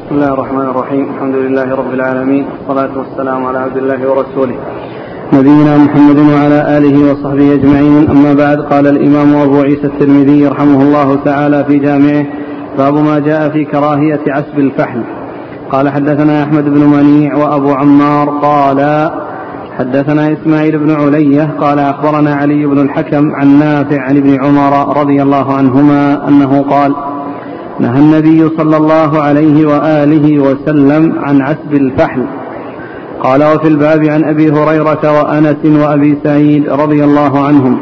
بسم الله الرحمن الرحيم الحمد لله رب العالمين والصلاة والسلام على عبد الله ورسوله نبينا محمد وعلى آله وصحبه أجمعين أما بعد قال الإمام أبو عيسى الترمذي رحمه الله تعالى في جامعه باب ما جاء في كراهية عسب الفحل قال حدثنا أحمد بن منيع وأبو عمار قال حدثنا إسماعيل بن علية قال أخبرنا علي بن الحكم عن نافع عن ابن عمر رضي الله عنهما أنه قال نهى النبي صلى الله عليه وآله وسلم عن عسب الفحل. قال وفي الباب عن أبي هريرة وأنس وأبي سعيد رضي الله عنهم.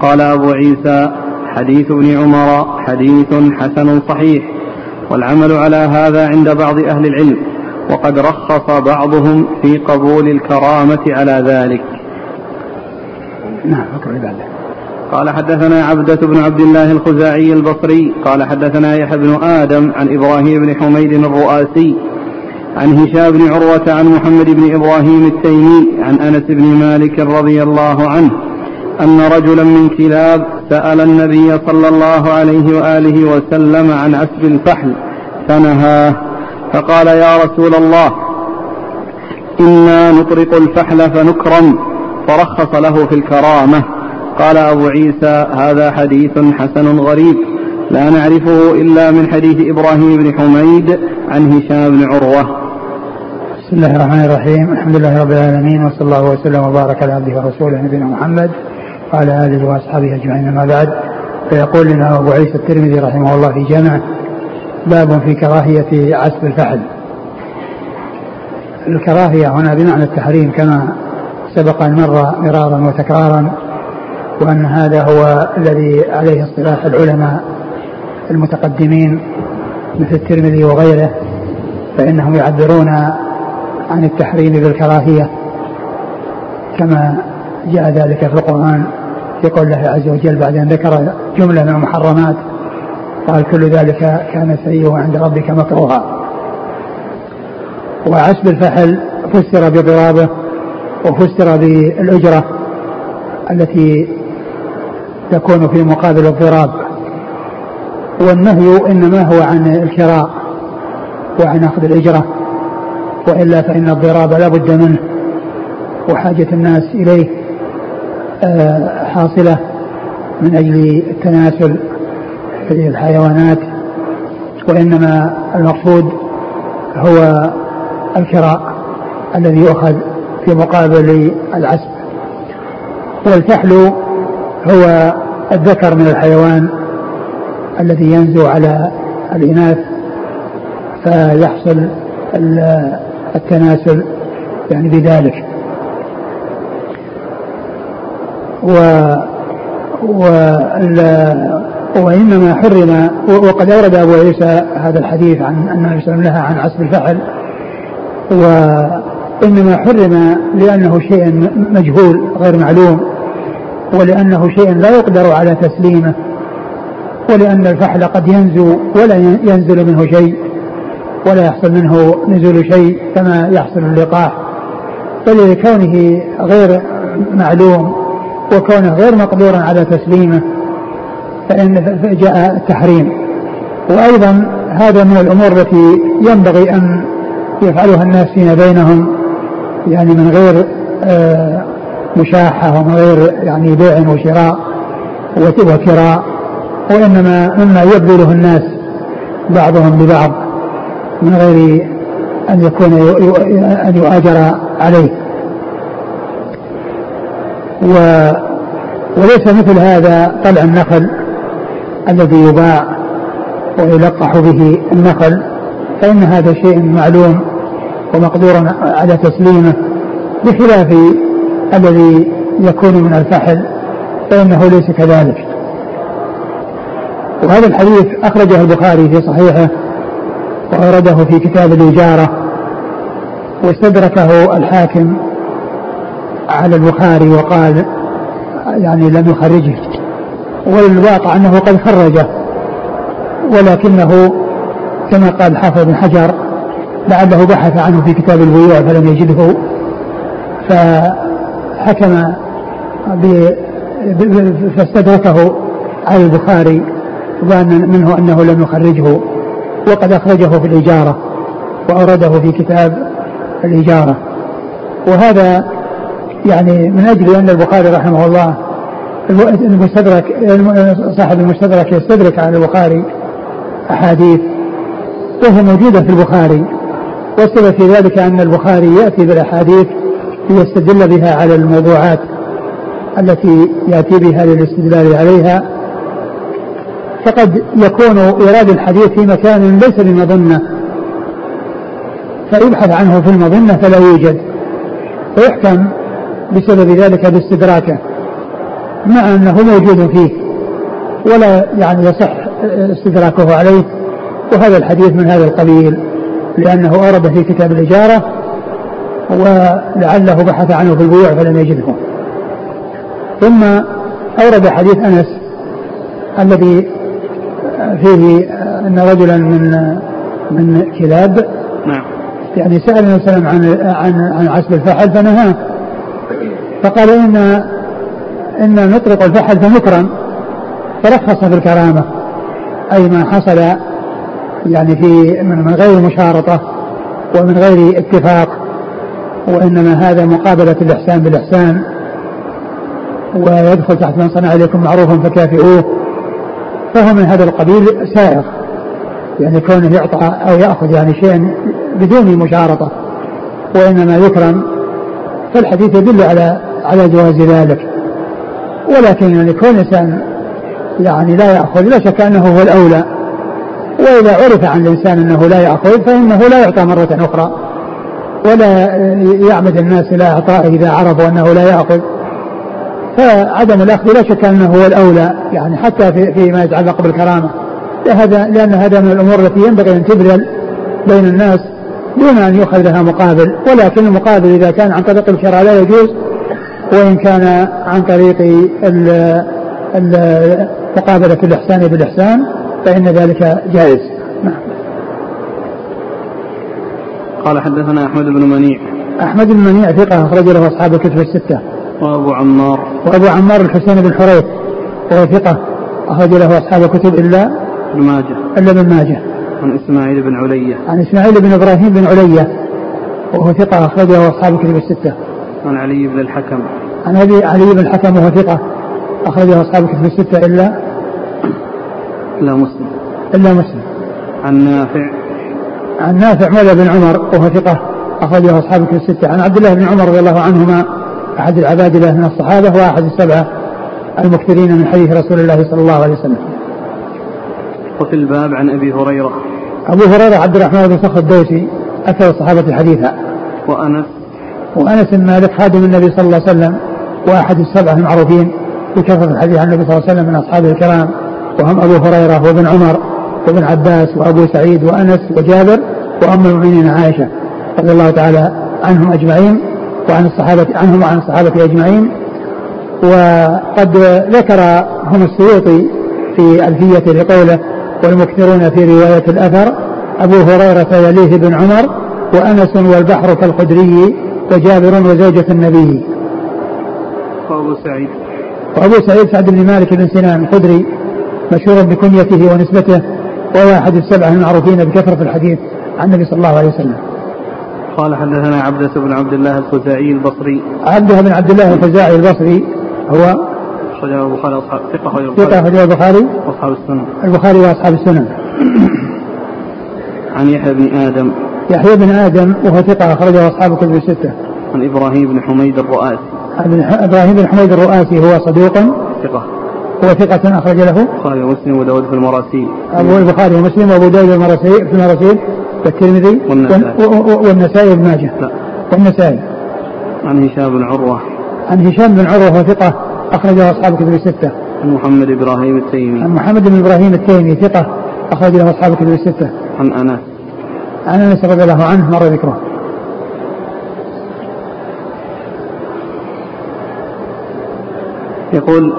قال أبو عيسى حديث ابن عمر حديث حسن صحيح والعمل على هذا عند بعض أهل العلم وقد رخص بعضهم في قبول الكرامة على ذلك. نعم أقرأ قال حدثنا عبدة بن عبد الله الخزاعي البصري قال حدثنا يحيى بن آدم عن إبراهيم بن حميد الرؤاسي عن هشام بن عروة عن محمد بن إبراهيم التيمي عن أنس بن مالك رضي الله عنه أن رجلا من كلاب سأل النبي صلى الله عليه وآله وسلم عن عسب الفحل فنهاه فقال يا رسول الله إنا نطرق الفحل فنكرم فرخص له في الكرامة. قال أبو عيسى هذا حديث حسن غريب لا نعرفه إلا من حديث إبراهيم بن حميد عن هشام بن عروة. بسم الله الرحمن الرحيم الحمد لله رب العالمين وصلى الله وسلم وبارك على عبده ورسوله نبينا محمد وعلى آله وأصحابه أجمعين أما بعد فيقول لنا أبو عيسى الترمذي رحمه الله في جامعه باب في كراهية عسب الفحل. الكراهية هنا بمعنى التحريم كما سبق أن مر مرارا وتكرارا وأن هذا هو الذي عليه اصطلاح العلماء المتقدمين مثل الترمذي وغيره فإنهم يعبرون عن التحريم بالكراهية كما جاء ذلك في القرآن في قول الله عز وجل بعد أن ذكر جملة من المحرمات قال كل ذلك كان سيئه عند ربك مكروها. وعسب الفحل فسر بضرابه وفسر بالأجرة التي تكون في مقابل الضراب. والنهي إنما هو عن الكراء وعن أخذ الإجرة وإلا فإن الضراب لا بد منه وحاجة الناس إليه حاصلة من أجل التناسل في الحيوانات وإنما المقصود هو الكراء الذي يؤخذ في مقابل العسب. والفحل هو الذكر من الحيوان الذي ينزو على الإناث فيحصل التناسل يعني بذلك. و و وإنما حرم وقد أورد أبو عيسى هذا الحديث عن أن النبي صلى الله عليه وسلم عن عصب الفحل. وإنما حرم لأنه شيء مجهول غير معلوم. ولأنه شيء لا يقدر على تسليمه ولأن الفحل قد ينزو ولا ينزل منه شيء ولا يحصل منه نزول شيء كما يحصل اللقاح. فلكونه غير معلوم وكونه غير مقدور على تسليمه فإن جاء التحريم وأيضا هذا من الأمور التي ينبغي أن يفعلها الناس فيما بينهم يعني من غير آه مشاحة ومن غير يعني بيع وشراء وكراء وإنما مما يبذله الناس بعضهم لبعض من غير أن يكون أن يؤاجر عليه. و وليس مثل هذا طلع النخل الذي يباع ويلقح به النخل فإن هذا شيء معلوم ومقدور على تسليمه بخلاف الذي يكون من الفحل فإنه ليس كذلك. وهذا الحديث أخرجه البخاري في صحيحه وأورده في كتاب الإجارة واستدركه الحاكم على البخاري وقال يعني لم يخرجه والواقع أنه قد خرجه ولكنه كما قال حافظ بن حجر لعله بحث عنه في كتاب البيوع فلم يجده فحكم فاستدركه على البخاري ظانا منه أنه لم يخرجه وقد أخرجه في الإجارة وأورده في كتاب الإجارة. وهذا يعني من أجل أن البخاري رحمه الله المستدرك صاحب المستدرك يستدرك على البخاري أحاديث وهي موجودة في البخاري. والسبب في ذلك أن البخاري يأتي بالأحاديث ليستدل بها على الموضوعات التي يأتي بها للاستدلال عليها فقد يكون إيراد الحديث في مكان ليس بمظنة. فيبحث عنه في المظنة فلا يوجد فيحكم بسبب ذلك باستدراكه مع أنه موجود فيه ولا يعني يصح استدراكه عليه وهذا الحديث من هذا القبيل لأنه أورد في كتاب الإجارة ولعله بحث عنه في البيوع فلم يجده. ثم أورد حديث أنس الذي فيه أن رجلا من من كلاب نعم. يعني سأل النبي صلى الله عليه وسلم عن عن عن عسب الفحل فنهاه. فقال إن إن نطلق الفحل فنكرم فرخص في الكرامة. أي ما حصل يعني في من غير مشارطة ومن غير اتفاق. وإنما هذا مقابلة الإحسان بالإحسان. ويدخل تحت من صنع إليكم معروفا فكافئوه. فهو من هذا القبيل سائغ يعني كونه يعطى أو يأخذ يعني شيئا بدون مشارطة. وإنما يكرم. فالحديث يدل على على جواز ذلك. ولكن يعني كون الإنسان يعني لا يأخذ لا شك أنه هو الأولى. وإذا عرف عن الإنسان أنه لا يأخذ فإنه لا يعطى مرة أخرى. ولا يعمد الناس إلى إعطائه إذا عرفوا أنه لا يأخذ فعدم الأخذ لا شك أنه هو الأولى يعني حتى في فيما يتعلق بالكرامة. لهذا لأن هذا من الأمور التي ينبغي أن تبذل بين الناس دون أن يؤخذ لها مقابل. ولكن المقابل إذا كان عن طريق الشرع لا يجوز وإن كان عن طريق مقابلة الإحسان بالإحسان فإن ذلك جائز. نعم. قال حدثنا أحمد بن منيع. أحمد بن منيع ثقة أخرج له أصحاب الكتب الستة. وأبو عمار. وأبو عمار الحسين بن حريث وهو ثقة أخرج له أصحاب الكتب إلا ابن ماجه. إلا ابن ماجه. عن إسماعيل بن علية. عن إسماعيل بن إبراهيم بن علية وهو ثقة أخرج له أصحاب الكتب الستة. عن علي بن الحكم. عن أبي علي بن الحكم وهو ثقة أخرجه أصحاب الكتب الستة إلا إلا مسلم. إلا مسلم. عن نافع. عن نافع مولى بن عمر وهو ثقة أخرجه أصحاب الكتب الستة. عن عبد الله بن عمر رضي الله عنهما أحد العبادلة من الصحابة وأحد السبعة المكثرين من حديث رسول الله صلى الله عليه وسلم. وفي الباب عن أبي هريرة. أبو هريرة عبد الرحمن بن صخر الدوسي أكثر الصحابة حديثا. وأنس. وأنس بن مالك خادم النبي صلى الله عليه وسلم وأحد السبعة المعروفين بكثرة الحديث عن النبي صلى الله عليه وسلم من أصحابه الكرام. وهم أبو هريرة وابن عمر. وابن عباس وأبو سعيد وأنس وجابر وأم المؤمنين عائشة رضي الله تعالى عنهم أجمعين وعن الصحابة عنهم وعن الصحابة أجمعين. وقد ذكر هم السيوطي في ألفية لقوله والمكثرون في رواية الأثر أبو هريرة وليه بن عمر وأنس والبحر كالخدري وجابر وزوجة النبي. وأبو سعيد. وأبو سعيد سعد بن مالك بن سنان الخدري مشهور بكنيته ونسبته وهو أحد السبعة المعروفين بكثرة الحديث عن النبي صلى الله عليه وسلم. قال حدثنا عبدة بن عبد الله الخزاعي البصري. عبدة بن عبد الله الخزاعي البصري هو أخرجه البخاري أصحاب ثقة أخرجه البخاري. وأصحاب السنن. البخاري وأصحاب السنن. عن يحيى بن آدم. يحيى بن آدم وهو ثقة أخرجه أصحاب الكتب الستة. عن إبراهيم بن حميد الرؤاسي. إبراهيم بن حميد الرؤاسي هو صدوق. ثقة. هو ثقة أخرج له. البخاري ومسلم وداود في المراسيل. أبو البخاري ومسلم وأبو داود المراسيل في المراسيل. والترمذي والنسائي. وابن ماجه. لا. والنسائي. عن هشام بن عروة. عن هشام بن عروة وهو ثقة أخرجه أصحاب الكتب الستة. عن محمد إبراهيم التيمي. عن محمد بن إبراهيم التيمي ثقة أخرج له أصحاب الكتب الستة. عن أنس. عن أنس رضي الله عنه مر ذكره. يقول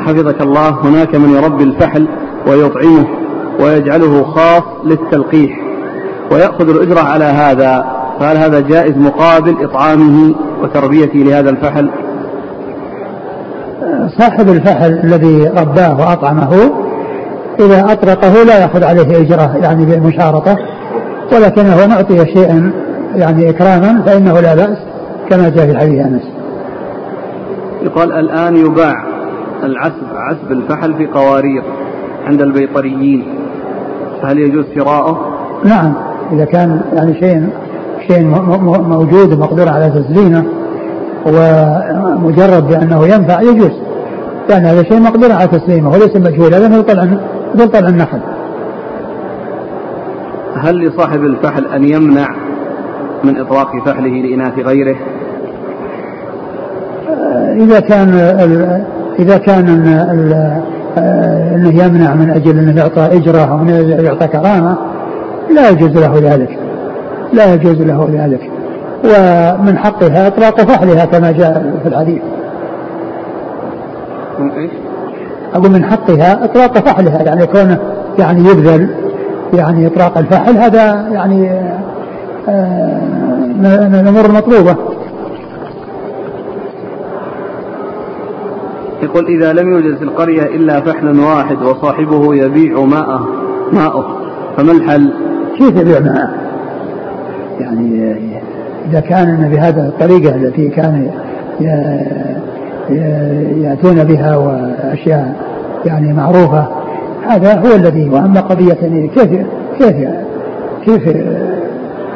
حفظك الله هناك من يربي الفحل ويطعمه ويجعله خاص للتلقيح ويأخذ الأجرة على هذا. فهل هذا جائز مقابل إطعامه وتربيته لهذا الفحل؟ صاحب الفحل الذي رباه وأطعمه إذا أطلقه لا يأخذ عليه إجرة يعني بالمشارطة ولكنه نعطي شيئا يعني إكراما فإنه لا بأس كما جاء في حديث أنس. يقال الآن يباع. العسب عسب الفحل في قوارير عند البيطريين فهل يجوز شراؤه؟ نعم إذا كان يعني شيء شيء موجود ومقدور على تسليمه ومجرد بأنه ينفع يجوز لأن هذا شيء مقدور على تسليمه وليس مجهول هذا مثل طلع مثل طلع النخل هل لصاحب الفحل أن يمنع من إطلاق فحله لإناث غيره؟ إذا كان إذا كان أنه يمنع من أجل أنه يعطى إجرة أو يعطى كرامة لا يجوز له ذلك. لا يجوز له ذلك. ومن حقها إطلاق فحلها كما جاء في الحديث؟ أقول من حقها إطلاق فحلها يعني كونه يعني يبذل يعني إطلاق الفحل هذا يعني آه، من الأمور المطلوبة يقول إذا لم يوجد في القرية إلا فحل واحد وصاحبه يبيع ماءه ماءه فما الحل؟ كيف يبيع ماءه؟ يعني إذا كان بهذا الطريقة التي كان يأتون بها وأشياء يعني معروفة هذا هو الذي وأما قضية يعني كيف كيف كيف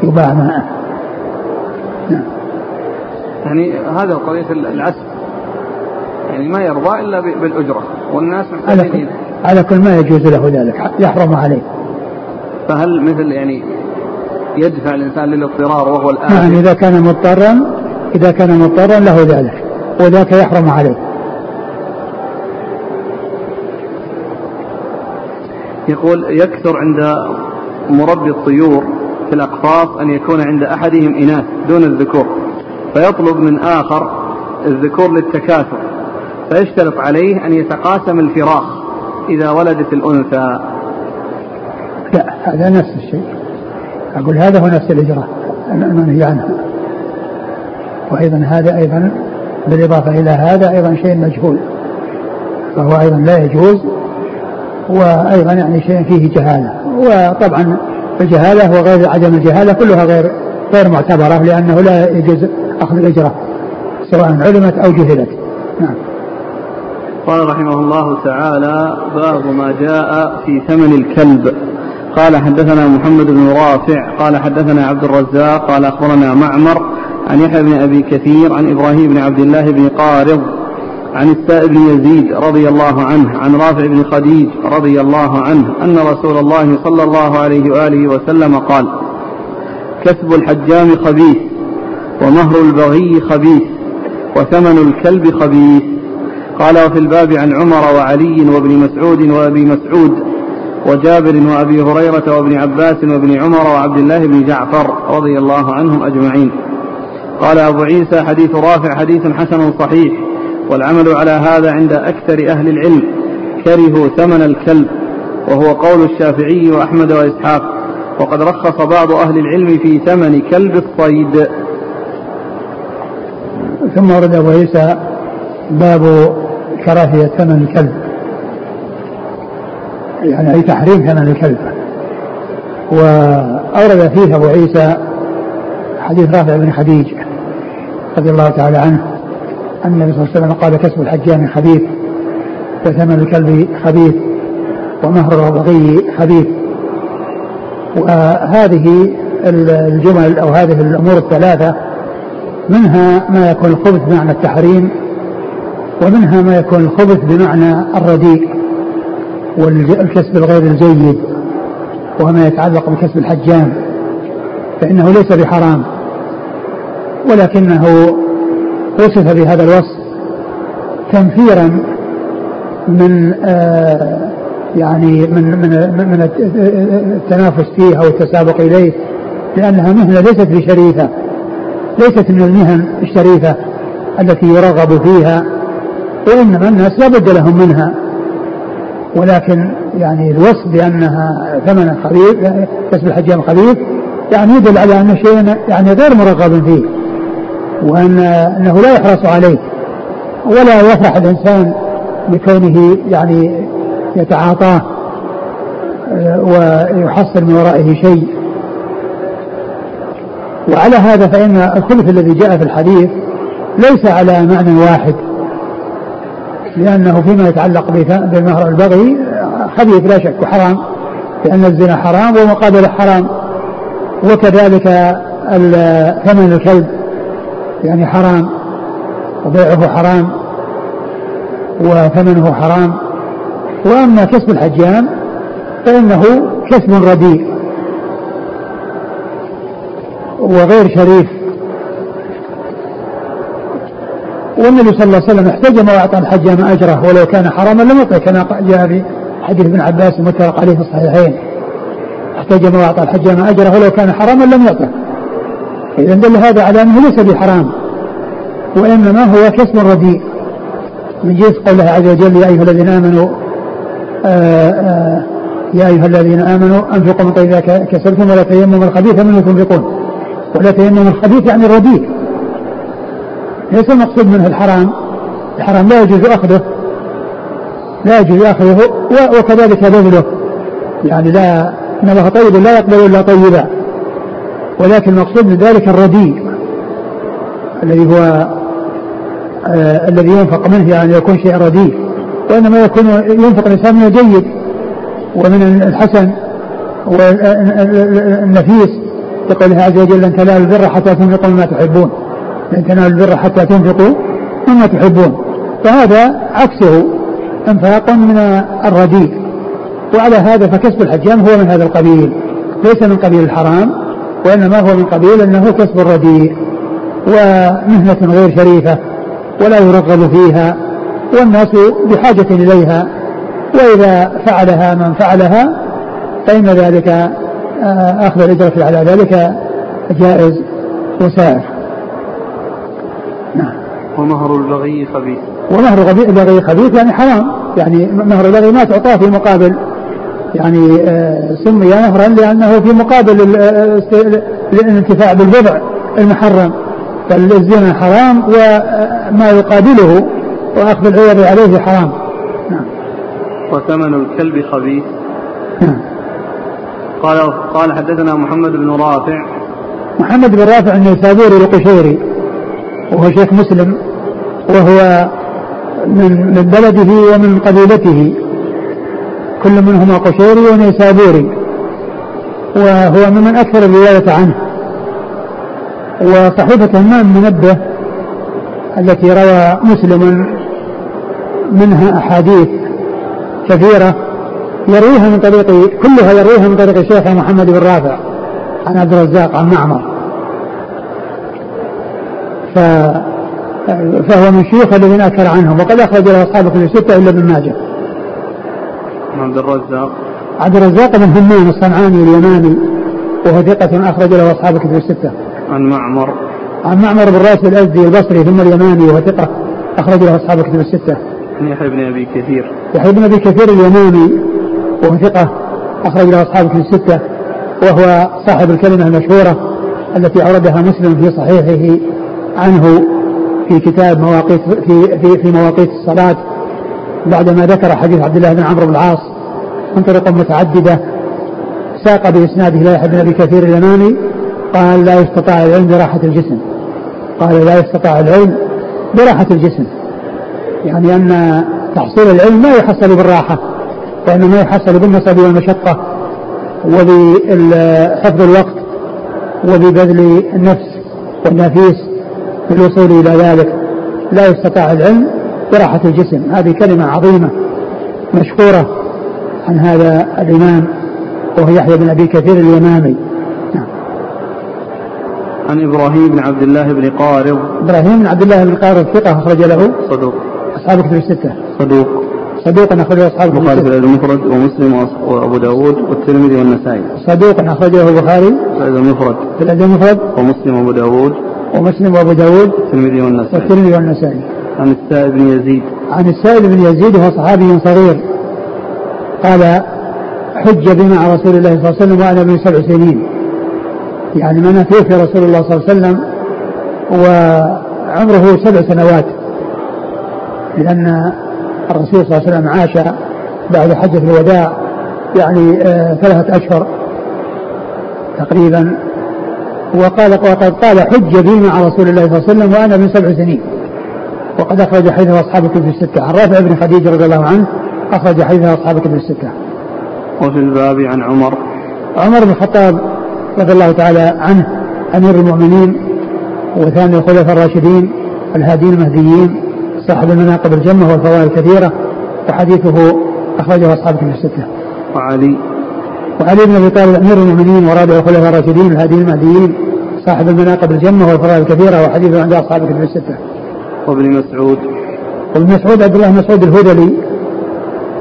يباع ماءه نعم يعني هذا قضية العسل يعني ما يرضى إلا بالأجرة. والناس محتاجين. على كل ما يجوز له ذلك يحرم عليه. فهل مثل يعني يدفع الإنسان للاضطرار وهو الآن؟ نعم إذا كان مضطرا إذا كان مضطرا له ذلك وذاك يحرم عليه. يقول يكثر عند مربي الطيور في الأقفاص أن يكون عند أحدهم إناث دون الذكور فيطلب من آخر الذكور للتكاثر. فيشترط عليه أن يتقاسم الفراخ إذا ولدت الأنثى. لا هذا نفس الشيء. أقول هذا هو نفس الإجراء. المنهي عنه. وأيضا هذا أيضا بالإضافة إلى هذا أيضا شيء مجهول. فهو أيضا لا يجوز وأيضا يعني شيء فيه جهالة. وطبعا الجهالة وغير عدم الجهالة كلها غير غير معتبرة لأنه لا يجوز أخذ الإجرة سواء علمت أو جهلت. نعم. قال رحمه الله تعالى باب ما جاء في ثمن الكلب. قال حدثنا محمد بن رافع قال حدثنا عبد الرزاق قال أخبرنا معمر عن يحيى بن أبي كثير عن إبراهيم بن عبد الله بن قارض عن السائب بن يزيد رضي الله عنه عن رافع بن خديج رضي الله عنه أن رسول الله صلى الله عليه وآله وسلم قال كسب الحجام خبيث ومهر البغي خبيث وثمن الكلب خبيث. قال وفي الباب عن عمر وعلي وابن مسعود وأبي مسعود وجابر وأبي هريرة وابن عباس وابن عمر وعبد الله بن جعفر رضي الله عنهم أجمعين. قال أبو عيسى حديث رافع حديث حسن صحيح والعمل على هذا عند أكثر أهل العلم كرهوا ثمن الكلب وهو قول الشافعي وأحمد وإسحاق وقد رخص بعض أهل العلم في ثمن كلب الصيد. ثم ورد أبو عيسى باب كراهيه ثمن الكلب يعني أي تحريم ثمن الكلب. وأورد فيه أبو عيسى حديث رافع بن خديج رضي الله تعالى عنه أن النبي صلى الله عليه وسلم قال كسب الحجام خبيث وثمن الكلب خبيث ومهر الرضغي خبيث. وهذه الجمل أو هذه الأمور الثلاثة منها ما يكون الخبث بمعنى التحريم ومنها ما يكون الخبث بمعنى الرديء والكسب الغير الجيد وما يتعلق بكسب الحجام فإنه ليس بحرام ولكنه وصف بهذا الوصف تنفيرا من آه يعني من من من التنافس فيه أو التسابق إليه لأنها مهنة ليست بشريفة ليست من المهن الشريفة التي يرغب فيها وانما الناس لا بد لهم منها. ولكن يعني الوصف بأنها ثمن خبيث كسب الحجام خبيث يعني يدل على أن شيء يعني غير مرغب فيه وأن أنه لا يحرص عليه ولا يفرح الإنسان بكونه يعني يتعاطاه ويحصل من ورائه شيء. وعلى هذا فإن الخلف الذي جاء في الحديث ليس على معنى واحد. لأنه فيما يتعلق بمهر البغي خبيث لا شك وحرام لأن الزنا حرام ومقابله حرام وكذلك ثمن الكلب يعني حرام وبيعه حرام وثمنه حرام. وأما كسب الحجام فإنه كسب رديء وغير شريف. والنبي صلى الله عليه وسلم احتجم واعطى الحجام أجره ولو كان حراما لم يعطه كما جاء في حديث ابن عباس المتفق عليه في الصحيحين. احتجم واعطى الحجام أجره ولو كان حراما لم يعطه اذا دل هذا على أنه ليس بحرام وإنما هو كسب رديء. من جنس قوله عز وجل يا أيها الذين آمنوا آآ آآ يا أيها الذين آمنوا أنفقوا من طيب كسبتم ولا تيمموا الخبيث منه تنفقون ولا تيمموا الخبيث يعني الرديء. ليس المقصود منه الحرام. الحرام لا يجوز أخذه. لا يجوز أخذه وكذلك بذله. يعني لا إن الله طيب لا يقبل إلا طيبا. ولكن المقصود من ذلك الرديء. الذي هو آه الذي ينفق منه يعني يكون شيء رديء. وإنما يكون ينفق الإنسان من الجيد ومن الحسن والنفيس. يقول عز وجل لن تنالوا البر حتى تنفقوا مما تحبون. لن تنالوا البر حتى تنفقوا مما تحبون. فهذا عكسه أنفاق من الرديء. وعلى هذا فكسب الحجام هو من هذا القبيل ليس من قبيل الحرام وإنما هو من قبيل أنه كسب الرديء. ومهنة غير شريفة ولا يرغب فيها والناس بحاجة إليها. وإذا فعلها من فعلها فإن ذلك آه، أخذ الأجرة على ذلك جائز وسائر. ومهر البغي خبيث. ومهر البغي خبيث يعني حرام. يعني مهر البغي ما تعطاه في مقابل يعني آه، سمي مهرا لأنه في مقابل آه، الانتفاع بالبضع المحرم. فالزنا حرام وما يقابله وأخذ العوض عليه حرام. نعم. وثمن الكلب خبيث. نعم. قال قال حدثنا محمد بن رافع. محمد بن رافع النيسابوري القشيري وهو شيخ مسلم وهو من من بلده ومن قبيلته. كل منهما قشيري ونيسابوري وهو ممن أكثر الرواية عنه. وصحيفة همام منبه التي روى مسلم منها أحاديث كثيرة يرويها من طريق كلها يرويها من طريق الشيخ محمد بن رافع عن عبد الرزاق عن معمر. ف فهو من شيوخ الذين اكل عنهم وقد أخرج له أصحاب كل سته إلا ابن ماجه. عبد الرزاق عبد الرزاق بن همام الصنعاني اليماني وهو ثقة أخرج له أصحاب الكتب الستة. عن معمر عن معمر بن راشد الأزدي البصري ثم اليماني وهو ثقة أخرج له أصحاب الكتب الستة. عن يحيى بن أبي كثير. يحيى بن أبي كثير اليماني وهو ثقة أخرج له أصحاب الكتب الستة وهو صاحب الكلمة المشهورة التي أوردها مسلم في صحيحه عنه في كتاب مواقيت في في, في مواقيت الصلاة بعدما ذكر حديث عبد الله بن عمرو بن العاص من طرق متعددة ساق بإسناده لا يحب أبي كثير اليماني قال لا يستطاع العلم براحة الجسم. قال لا يستطاع العلم براحة الجسم. يعني أن تحصيل العلم ما يحصل بالراحة وإنما يحصل بالنصب والمشقة وبحفظ الوقت وببذل النفس والنفيس في الوصول إلى ذلك لا يستطاع العلم براحة الجسم. هذه كلمة عظيمة مشكورة عن هذا الإمام وهو يحيى بن أبي كثير اليمامي. نعم. عن إبراهيم بن عبد الله بن قارض. إبراهيم بن عبد الله بن قارض ثقة أخرج له صدوق. أصحاب كتب الستة. صدوق. صدوق أخرجه أصحاب البخاري في المفرد ومسلم وأبو داود والترمذي والنسائي. صدوق أخرجه البخاري في المفرد في المفرد ومسلم وأبو داود ومسلم وأبو داود والترمذي والنسائي. والترمذي والنسائي. عن السائب بن يزيد. عن السائب بن يزيد وهو صحابي صغير. قال حج بنا مع رسول الله صلى الله عليه وسلم وأنا ابن سبع سنين. يعني من توفي رسول الله صلى الله عليه وسلم وعمره سبع سنوات. لأن الرسول صلى الله عليه وسلم عاش بعد حجة الوداع يعني آه ثلاثة أشهر تقريبا. وقال وقد قال حج بي مع رسول الله صلى الله عليه وسلم وأنا من سبع سنين وقد أخرج حديثه أصحاب الكتب الستة عن رافع بن خديجة رضي الله عنه أخرج حديثه أصحاب الكتب الستة. وفي الباب عن عمر عمر بن الخطاب رضي الله تعالى عنه أمير المؤمنين وثاني الخلفاء الراشدين الهادين المهديين صاحب المناقب الجمة والفوائد الكثيرة وحديثه أخرجه أصحاب الكتب الستة. وعلي وعلي بن أبي طالب أمير المؤمنين ورابع الخلفاء الراشدين الهادين المهديين صاحب المناقب الجمة والفضائل الكثيره وحديثه عند اصحاب الكتب السته. وابن مسعود وابن مسعود عبد الله مسعود الهذلي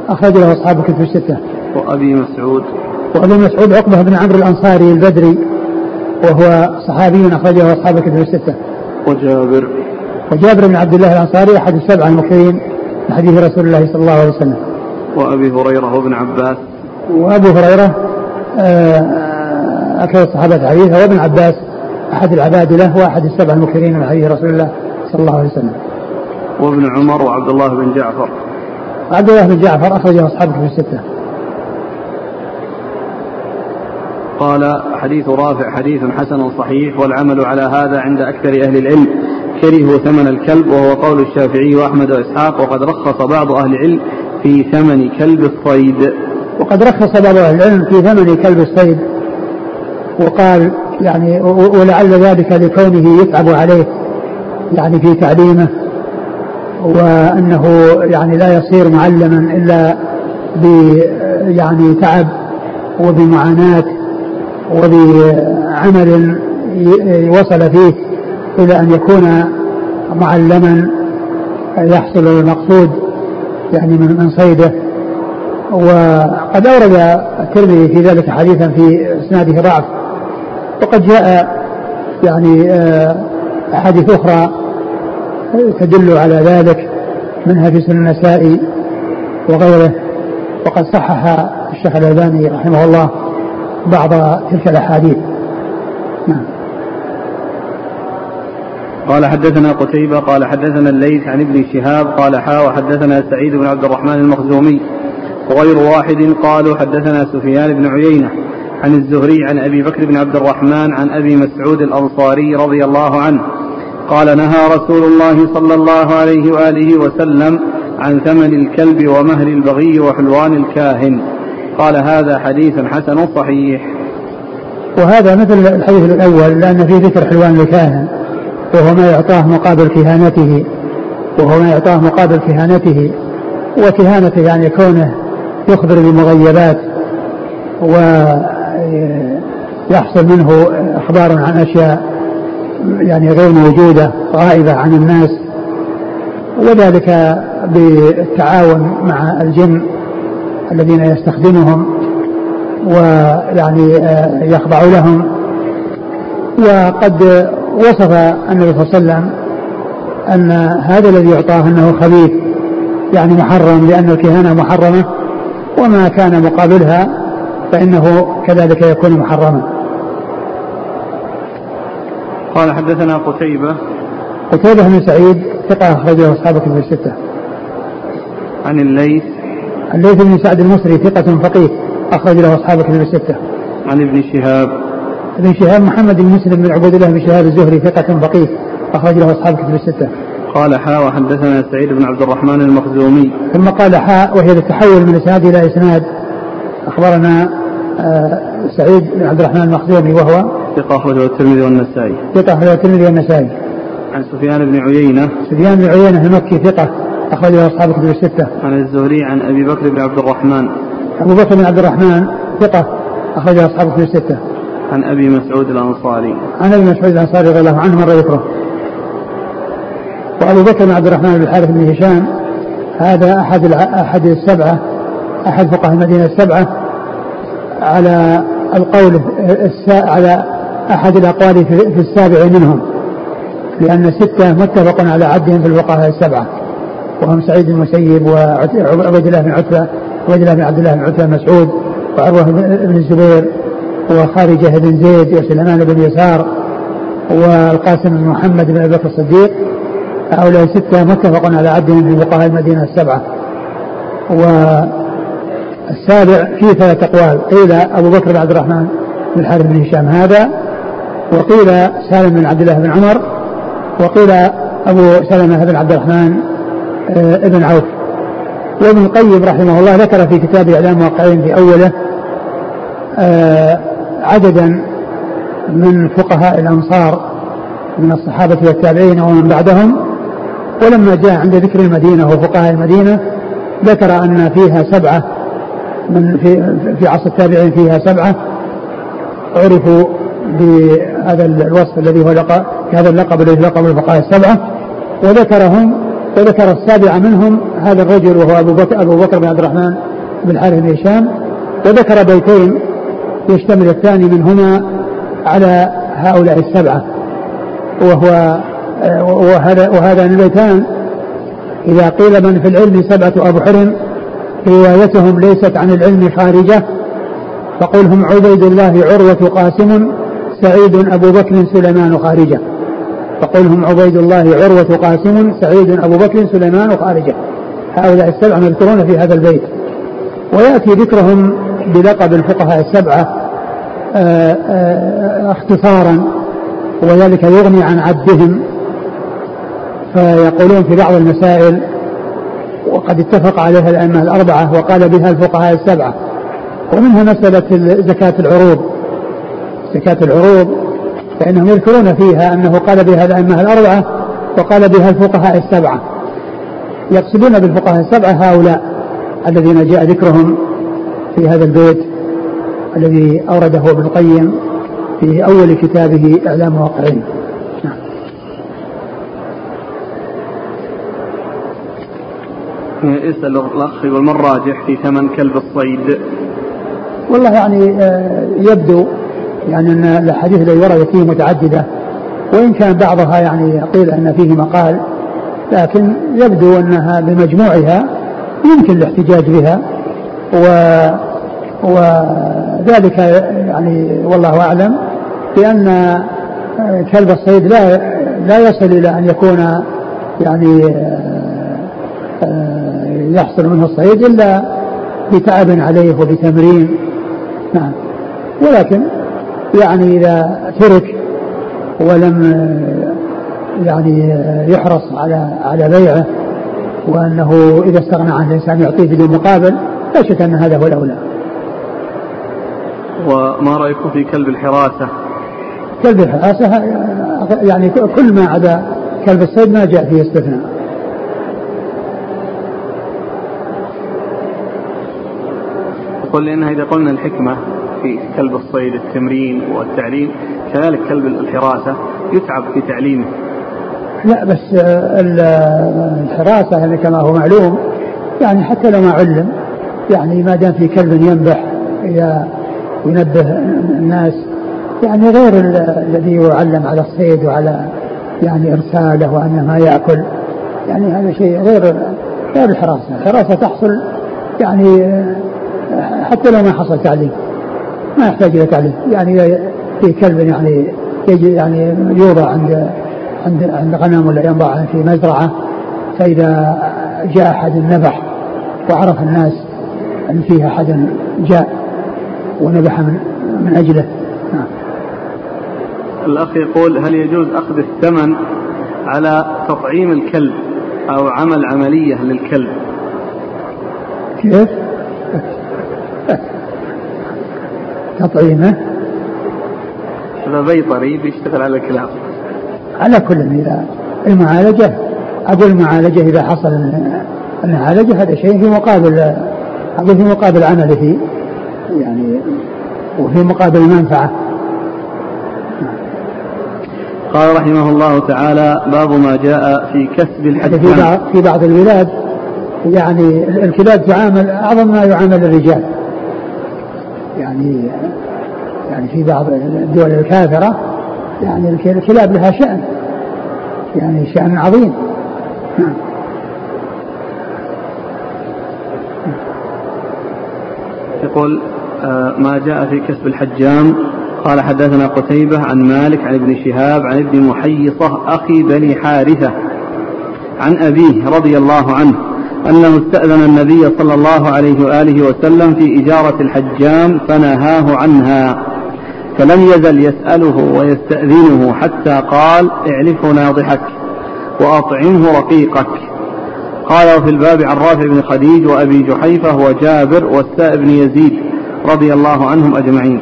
أخرج له اصحاب الكتب السته. وأبي مسعود وأبي مسعود عقبة بن عمرو الأنصاري البدري وهو صحابي أخرجه اصحاب الكتب السته. وجابر وجابر بن عبد الله الأنصاري أحد السبعة المكثرين من حديث رسول الله صلى الله عليه وسلم. وأبي هريرة وابن عباس وأبو هريرة آه، أكثر الصحابة حديثا وابن عباس أحد العباد له وأحد السبع المكثرين من حديث رسول الله صلى الله عليه وسلم. وابن عمر وعبد الله بن جعفر عبد الله بن جعفر أخرجه أصحابه في الستة. قال حديث رافع حديث حسن صحيح والعمل على هذا عند أكثر أهل العلم كرهوا ثمن الكلب وهو قول الشافعي وأحمد وإسحاق وقد رخص بعض أهل العلم في ثمن كلب الصيد وقد رخص بعض أهل العلم في ثمن كلب الصيد وقال يعني ولعل ذلك لكونه يتعب عليه يعني في تعليمه وأنه يعني لا يصير معلما إلا ب يعني تعب وبمعاناة وبعمل وصل فيه إلى أن يكون معلما يحصل المقصود يعني من صيده. وقد أورد الترمذي في ذلك حديثا في إسناده ضعف. وقد جاء يعني آه، أحاديث أخرى تدل على ذلك منها في سنن النسائي وغيره. وقد صحح الشيخ الألباني رحمه الله بعض تلك الأحاديث. نعم. قال حدثنا قتيبة قال حدثنا الليث عن ابن شهاب قال حا وحدثنا سعيد بن عبد الرحمن المخزومي وغير واحد قالوا حدثنا سفيان بن عيينة عن الزهري عن أبي بكر بن عبد الرحمن عن أبي مسعود الأنصاري رضي الله عنه. قال نهى رسول الله صلى الله عليه وآله وسلم عن ثمن الكلب ومهر البغي وحلوان الكاهن. قال هذا حديث حسن صحيح. وهذا مثل الحديث الأول لأن فيه ذكر حلوان الكاهن وهو ما يعطاه مقابل كهانته وهو ما يعطاه مقابل كهانته وكهانته يعني كونه يخبر بمغيبات ويحصل منه إخبار عن أشياء يعني غير موجودة غائبة عن الناس. وذلك بالتعاون مع الجن الذين يستخدمهم ويعني يخضع لهم. وقد وصف النبي صلى الله عليه وسلم أن هذا الذي يعطاه أنه خبيث يعني محرم لأن الكهانة محرمة. وما كان مقابلها فإنه كذلك يكون محرما. قال حدثنا قتيبة. قتيبة بن سعيد ثقة أخرجه أصحاب كتب الستة. عن الليث. الليث بن سعد المصري ثقة فقيه أخرج له أصحاب كتب الستة. عن ابن شهاب. ابن شهاب محمد بن مسلم بن عبد الله بن شهاب الزهري ثقة فقيه أخرج له أصحاب كتب الستة. قال حاء وحدثنا سعيد بن عبد الرحمن المخزومي. ثم قال حاء وهي التحول من إسناد إلى إسناد. أخبرنا آه، سعيد بن عبد الرحمن المخزومي وهو ثقة أخرجه الترمذي والنسائي. ثقة أخرجه الترمذي والنسائي. عن سفيان بن عيينة. سفيان بن عيينة المكي ثقة أخرجه أصحاب الكتب الستة. عن الزهري عن أبي بكر بن عبد الرحمن. أبو بكر بن عبد الرحمن ثقة أخرجه أصحاب الكتب الستة. عن أبي مسعود الأنصاري. عن أبي مسعود الأنصاري رضي الله عنه مرة ذكره وأبو بكر بن عبد الرحمن بن الحارث بن هشام هذا أحد أحد السبعة أحد فقهاء المدينة السبعة على القول على أحد الأقوال في السابع منهم لأن ستة متفق على عدهم في الفقهاء السبعة وهم سعيد بن المسيب وعبيد الله بن عتبة عبيد الله بن عبد الله بن عتبة مسعود وعروة بن الزبير وخارجة بن زيد وسليمان بن يسار والقاسم بن محمد بن أبي بكر الصديق هؤلاء ستة متفق على عدهم من فقهاء المدينة السبعة. والسابع فيه ثلاث أقوال. قيل أبو بكر بن عبد الرحمن بن الحارث بن هشام هذا وقيل سالم بن عبد الله بن عمر وقيل أبو سلمة بن عبد الرحمن آه، بن عوف. وابن القيم رحمه الله ذكر في كتاب إعلام واقعين في أوله آه، عددا من فقهاء الأنصار من الصحابة والتابعين ومن بعدهم ولما جاء عند ذكر المدينة وفقهاء المدينة ذكر أن فيها سبعة من في في عصر التابعين فيها سبعة عرفوا بهذا الوصف الذي هو لقب هذا اللقب الذي لقب الفقهاء السبعة وذكرهم وذكر السابع منهم هذا الرجل وهو أبو بكر, أبو بكر بن عبد الرحمن بن حارث بن هشام وذكر بيتين يشتمل الثاني منهما على هؤلاء السبعة وهو وهذا وهذان البيتان إذا قيل من في العلم سبعة أبحر روايتهم ليست عن العلم خارجة فقل هم عبيد الله عروة قاسم سعيد أبو بكر سليمان خارجة. فقل هم عبيد الله عروة قاسم سعيد أبو بكر سليمان خارجة. هؤلاء السبعة مذكورون في هذا البيت. ويأتي ذكرهم بلقب الفقهاء السبعة آآ آآ اختصارا وذلك يغني عن عدهم فيقولون في بعض المسائل وقد اتفق عليها الأئمة الأربعة وقال بها الفقهاء السبعة. ومنها مسألة زكاة العروض. زكاة العروض فإنهم يذكرون فيها أنه قال بها الأئمة الأربعة وقال بها الفقهاء السبعة. يقصدون بالفقهاء السبعة هؤلاء الذين جاء ذكرهم في هذا البيت الذي أورده ابن القيم في أول كتابه إعلام واقعين يسأل الأخ يقول ما الراجح في ثمن كلب الصيد؟ والله يعني آه، يبدو يعني أن الأحاديث التي وردت فيه متعددة وإن كان بعضها يعني قيل أن فيه مقال لكن يبدو أنها بمجموعها يمكن الاحتجاج بها و وذلك يعني والله أعلم بأن آه، كلب الصيد لا لا يصل إلى أن يكون يعني آه، يحصل منه الصيد إلا بتعب عليه وبتمرين. نعم. ولكن يعني إذا ترك ولم يعني يحرص على على بيعه وأنه إذا استغنى عن الإنسان يعطيه بدون مقابل لا شك أن هذا هو الأولى. وما رأيكم في كلب الحراسة؟ كلب الحراسة يعني كل ما عدا كلب الصيد ما جاء فيه استثناء. يقول لأنها إذا قلنا الحكمة في كلب الصيد التمرين والتعليم. كذلك كلب الحراسة يتعب في تعليمه. لا بس الحراسة يعني كما هو معلوم يعني حتى لو ما علم يعني ما دام في كلب ينبح ينبه الناس يعني غير الذي يعلم على الصيد وعلى يعني إرساله وانه ما يأكل يعني هذا شيء غير غير الحراسة، الحراسة تحصل يعني حتى لو ما حصل تعليم ما يحتاج إلى تعليم يعني في كلب يعني يجي يعني يوضع عند عند عند غنم ولا ينضع في مزرعة فإذا جاء أحد نبح وعرف الناس أن فيها أحد جاء ونبح من من أجله نعم. الأخ يقول هل يجوز أخذ الثمن على تطعيم الكلب أو عمل عملية للكلب؟ كيف؟ تطعيمه؟ هذا بيطري بيشتغل على الكلاب. على كل إذا المعالجة أقول المعالجة إذا حصل المعالجة هذا شيء في مقابل أقول في مقابل عمله يعني وفي مقابل المنفعة قال رحمه الله تعالى باب ما جاء في كسب الحج في بعض في بعض البلاد يعني الكلاب تعامل أعظم ما يعامل الرجال. يعني يعني في بعض الدول الكافرة يعني الكلاب لها شأن يعني شأن عظيم. نعم يقول آه، ما جاء في كسب الحجام قال حدثنا قتيبة عن مالك عن ابن شهاب عن ابن محيصة أخي بني حارثة عن أبيه رضي الله عنه. أنه استأذن النبي صلى الله عليه وآله وسلم في إجارة الحجام فنهاه عنها فلم يزل يسأله ويستأذنه حتى قال اعلف ناضحك وأطعمه رقيقك. قال وفي الباب عن رافع بن خديج وأبي جحيفة وجابر والساء بن يزيد رضي الله عنهم أجمعين.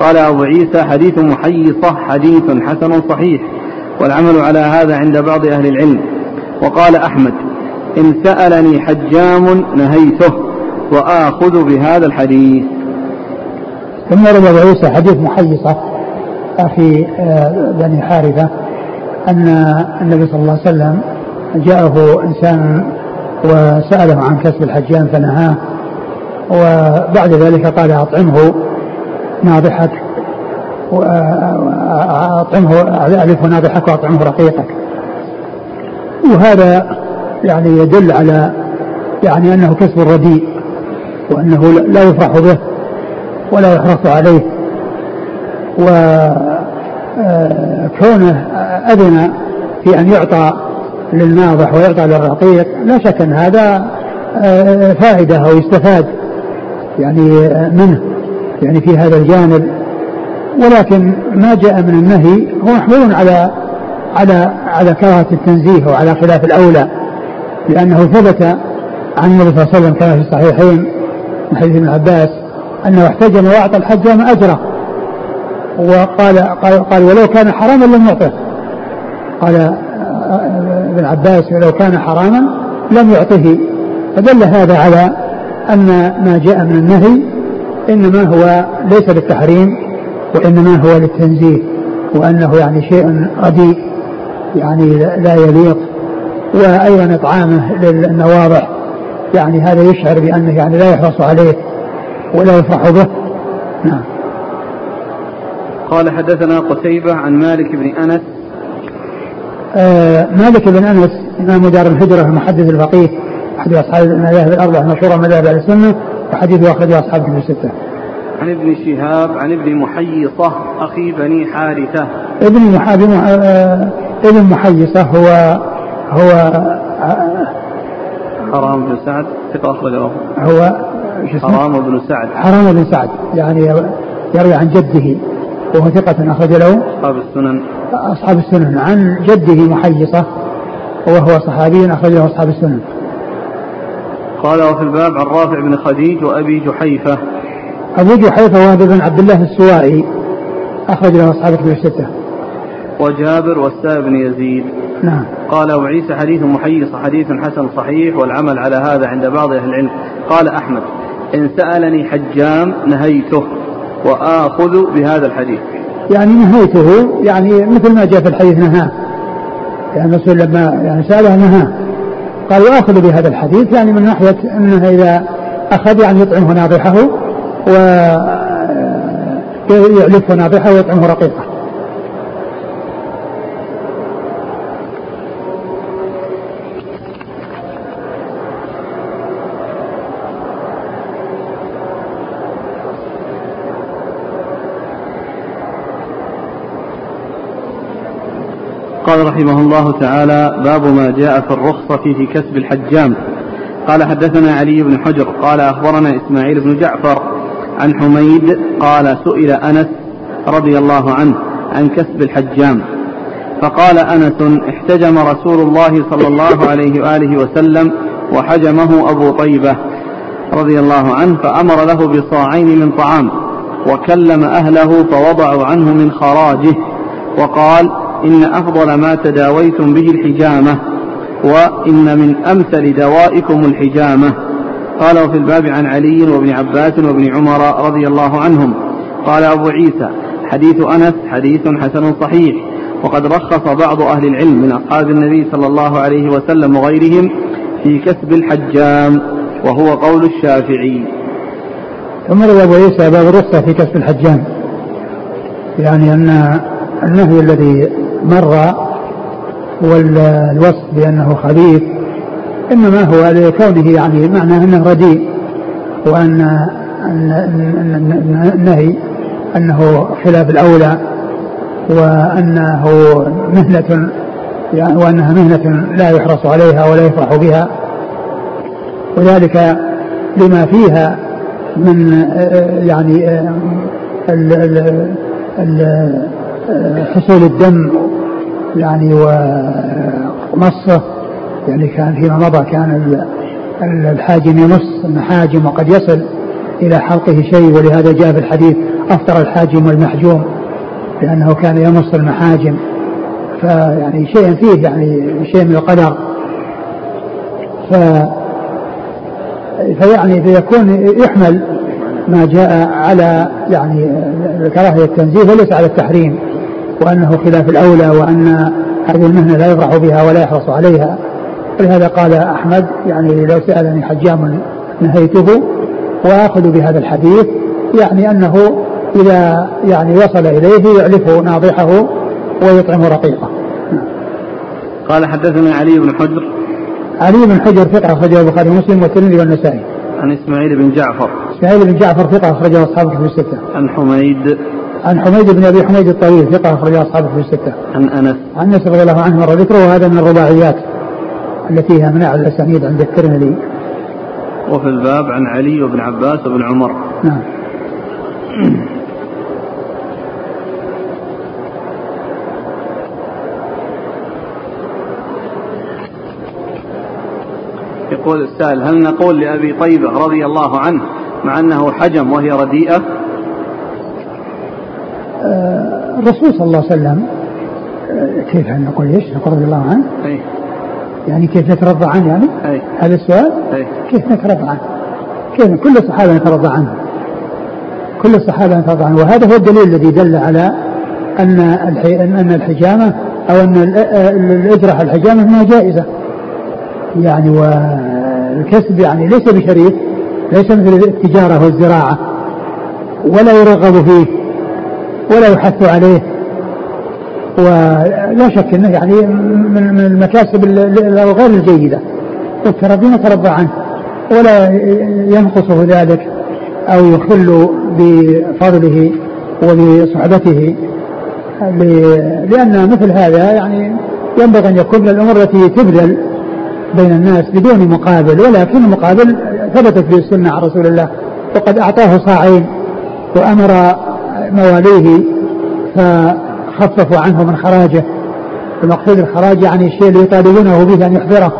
قال أبو عيسى حديث محيصة حديث حسن صحيح والعمل على هذا عند بعض أهل العلم. وقال أحمد إن سألني حجام نهيته وآخذ بهذا الحديث. ثم روى عيسى حديث محيصة في آه، بني حارثة أن النبي صلى الله عليه وسلم جاءه إنسان وسأله عن كسب الحجام فنهاه وبعد ذلك قال أطعمه ناضحك وأطعمه ألفه ناضحك وأطعمه رقيقك. وهذا يعني يدل على يعني أنه كسب رديء وأنه لا يفرح به ولا يحرص عليه وكونه أذن في أن يعطى للناضح ويعطى للرقيق لا شك أن هذا آه، فائدة أو يستفاد يعني آه، منه يعني في هذا الجانب. ولكن ما جاء من النهي هو محمول على على على كراهة التنزيه وعلى خلاف الأولى. لأنه ثبت عن النبي صلى الله عليه وسلم كما في الصحيحين من حديث ابن عباس أنه احتجم وأعطى الحجام أجرة. وقال قال, قال ولو كان حراما لم يعطه. قال ابن عباس ولو كان حراما لم يعطه. فدل هذا على أن ما جاء من النهي إنما هو ليس للتحريم وإنما هو للتنزيه وأنه يعني شيء رديء يعني لا يليق وأيضا إطعامه للنواضح يعني هذا يشعر بأنه يعني لا يحرص عليه ولا يفرح به نعم قال حدثنا قتيبة عن مالك بن أنس آه مالك بن أنس إمام دار الهجرة المحدث الفقيه أحد أصحاب المذاهب الأربعة المشهورة مذاهب أهل السنة وحديثه أخرجه أصحاب كتب الستة. عن ابن شهاب عن ابن محيصة أخي بني حارثة. ابن محيصة آه ابن محيصة هو هو حرام بن سعد ثقة أخرجه. هو حرام بن سعد. حرام بن سعد. يعني يروي عن جده. وهو ثقة أخرج له. أصحاب السنن. أصحاب السنن. عن جده محيصة. وهو صحابي أخرجه أصحاب السنن. قال وفي الباب عن رافع بن خديج وأبي جحيفة. أبو جحيفة وهذا بن عبد الله السوائي أخرج له أصحاب الكتب الستة. وجابر والسائب بن يزيد. نعم. قال عيسى حديث محيص حديث حسن صحيح والعمل على هذا عند بعض أهل العلم. قال أحمد إن سألني حجام نهيته وآخذ بهذا الحديث. يعني نهيته يعني مثل ما جاء في الحديث نهاه. يعني الرسول لما يعني سأله نهاه. قال وآخذ بهذا الحديث يعني من ناحية أنه إذا أخذ يعني يطعمه ناضحه ويعلفه ناضحه ويطعمه رقيقه. قال رحمه الله تعالى باب ما جاء في الرخصة في كسب الحجام. قال حدثنا علي بن حجر قال أخبرنا إسماعيل بن جعفر عن حميد قال سئل أنس رضي الله عنه عن كسب الحجام. فقال أنس احتجم رسول الله صلى الله عليه وآله وسلم وحجمه أبو طيبة رضي الله عنه فأمر له بصاعين من طعام وكلم أهله فوضعوا عنه من خراجه وقال إن أفضل ما تداويتم به الحجامة وإن من أمثل دوائكم الحجامة. قال وفي الباب عن علي وابن عباس وابن عمر رضي الله عنهم. قال أبو عيسى حديث أنس حديث حسن صحيح وقد رخص بعض أهل العلم من أصحاب النبي صلى الله عليه وسلم وغيرهم في كسب الحجام وهو قول الشافعي. ثم روى أبو عيسى باب الرخصة في كسب الحجام يعني أن النهي الذي مر والوصف بأنه خبيث إنما هو لكونه يعني معناه أنه رديء وأن النهي أنه خلاف الأولى وأنه مهنة يعني وأنها مهنة لا يحرص عليها ولا يفرح بها. وذلك لما فيها من يعني حصول الدم يعني ومصه يعني كان فيما مضى كان الحاجم يمص المحاجم وقد يصل إلى حلقه شيء ولهذا جاء في الحديث أفطر الحاجم والمحجوم لأنه كان يمص المحاجم. فيعني شيء فيه يعني شيء من القدر. ف فيعني فيكون يحمل ما جاء على يعني كراهية التنزيه وليس على التحريم. وأنه خلاف الأولى وأن هذه المهنة لا يفرح بها ولا يحرص عليها. ولهذا قال أحمد يعني لو سألني حجام نهيته وآخذ بهذا الحديث يعني أنه إذا يعني وصل إليه يعلف ناضحه ويطعم رقيقه. قال حدثنا علي بن حجر. علي بن حجر ثقة أخرجه البخاري ومسلم والترمذي والنسائي. عن إسماعيل بن جعفر. إسماعيل بن جعفر ثقة أخرجه أصحاب الكتب الستة. عن حميد. عن حميد بن أبي حميد الطويل ثقة أخرجه أصحاب الكتب الستة. عن أنس. عن أنس رضي الله عنه مر ذكره وهذا من الرباعيات التي هي من أعلى الأسانيد عند الترمذي. وفي الباب عن علي وابن عباس وابن عمر. نعم. يقول السائل هل نقول لأبي طيبة رضي الله عنه مع أنه حجم وهي رديئة؟ الرسول صلى الله عليه وسلم آه، كيف نقول إيش؟ نقول رضي الله عنه؟ أي يعني كيف نترضى عنه يعني؟ أي هذا السؤال؟ أي كيف نترضى عنه؟ كيف كل الصحابة نترضى عنه كل الصحابة نترضى عنه وهذا هو الدليل الذي دل على أن أن الحجامة أو أن الإجرة الحجامة أنها جائزة يعني والكسب يعني ليس بشريف ليس مثل التجارة والزراعة ولا يرغب فيه ولا يحث عليه. ولا شك إنه يعني من المكاسب الغير الجيدة. والتربي نتربى عنه. ولا ينقصه ذلك أو يخل بفضله وبصحبته. لأن مثل هذا يعني ينبغي أن يكون من الأمور التي تبذل بين الناس بدون مقابل. ولكن المقابل ثبتت في السنة عن رسول الله. وقد أعطاه صاعين وأمر مواليه فخففوا عنه من خراجه. المقصود الخراج يعني الشيء اللي يطالبونه به أن يحضره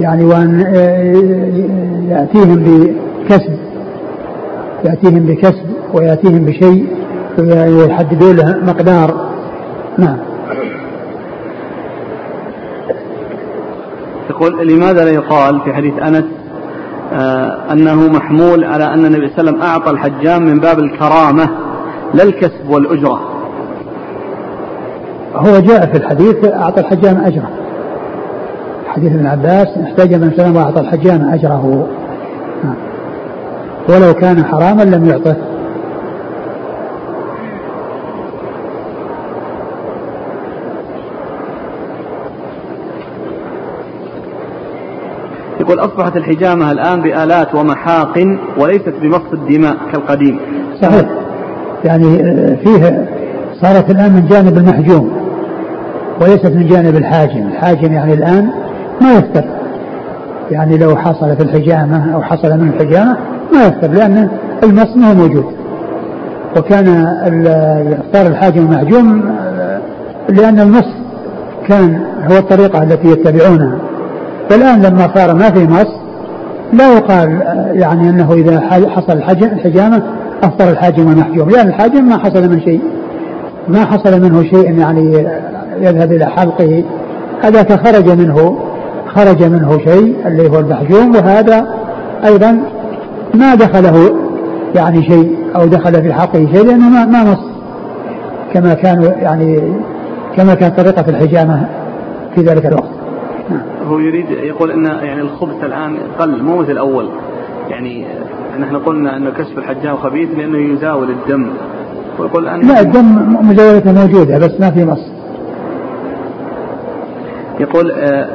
يعني وأن يأتيهم بكسب يأتيهم بكسب ويأتيهم بشيء ويحددون له مقدار. نعم. يقول لماذا لا يقال في حديث أنس آه أنه محمول على أن النبي صلى الله عليه وسلم أعطى الحجام من باب الكرامة؟ لا الكسب والأجرة. هو جاء في الحديث أعطى الحجام أجره. حديث ابن عباس احتاج من سلم وأعطى الحجام. نعم. ولو كان حراما لم يعطه. يقول أصبحت الحجامة الآن بآلات ومحاق وليست بمص الدماء كالقديم صحيح يعني فيه صارت الآن من جانب المحجوم وليست من جانب الحاجم. الحاجم يعني الآن ما يفتر. يعني لو حصل في الحجامة أو حصل من الحجامة ما يفتر لأن المص ما هو موجود. وكان صار الحاجم المحجوم لأن المص كان هو الطريقة التي يتبعونها. والآن لما صار ما في مص لا يقال يعني أنه إذا حصل الحجامة أفطر الحاجم والمحجوم لأن الحاجم ما حصل من شيء. ما حصل منه شيء يعني يذهب إلى حلقه. هذاك خرج منه خرج منه شيء اللي هو المحجوم. وهذا أيضا ما دخله يعني شيء أو دخل في حلقه شيء لأنه ما, ما مص كما كان يعني كما كانت طريقة الحجامة في ذلك الوقت. هو يريد يقول إن يعني الخبث الآن قل مو مثل الأول. يعني نحن قلنا أن كشف الحجام خبيث لأنه يزاول الدم. ويقول أن لا الدم مزاولته موجودة بس ما في نص يقول آه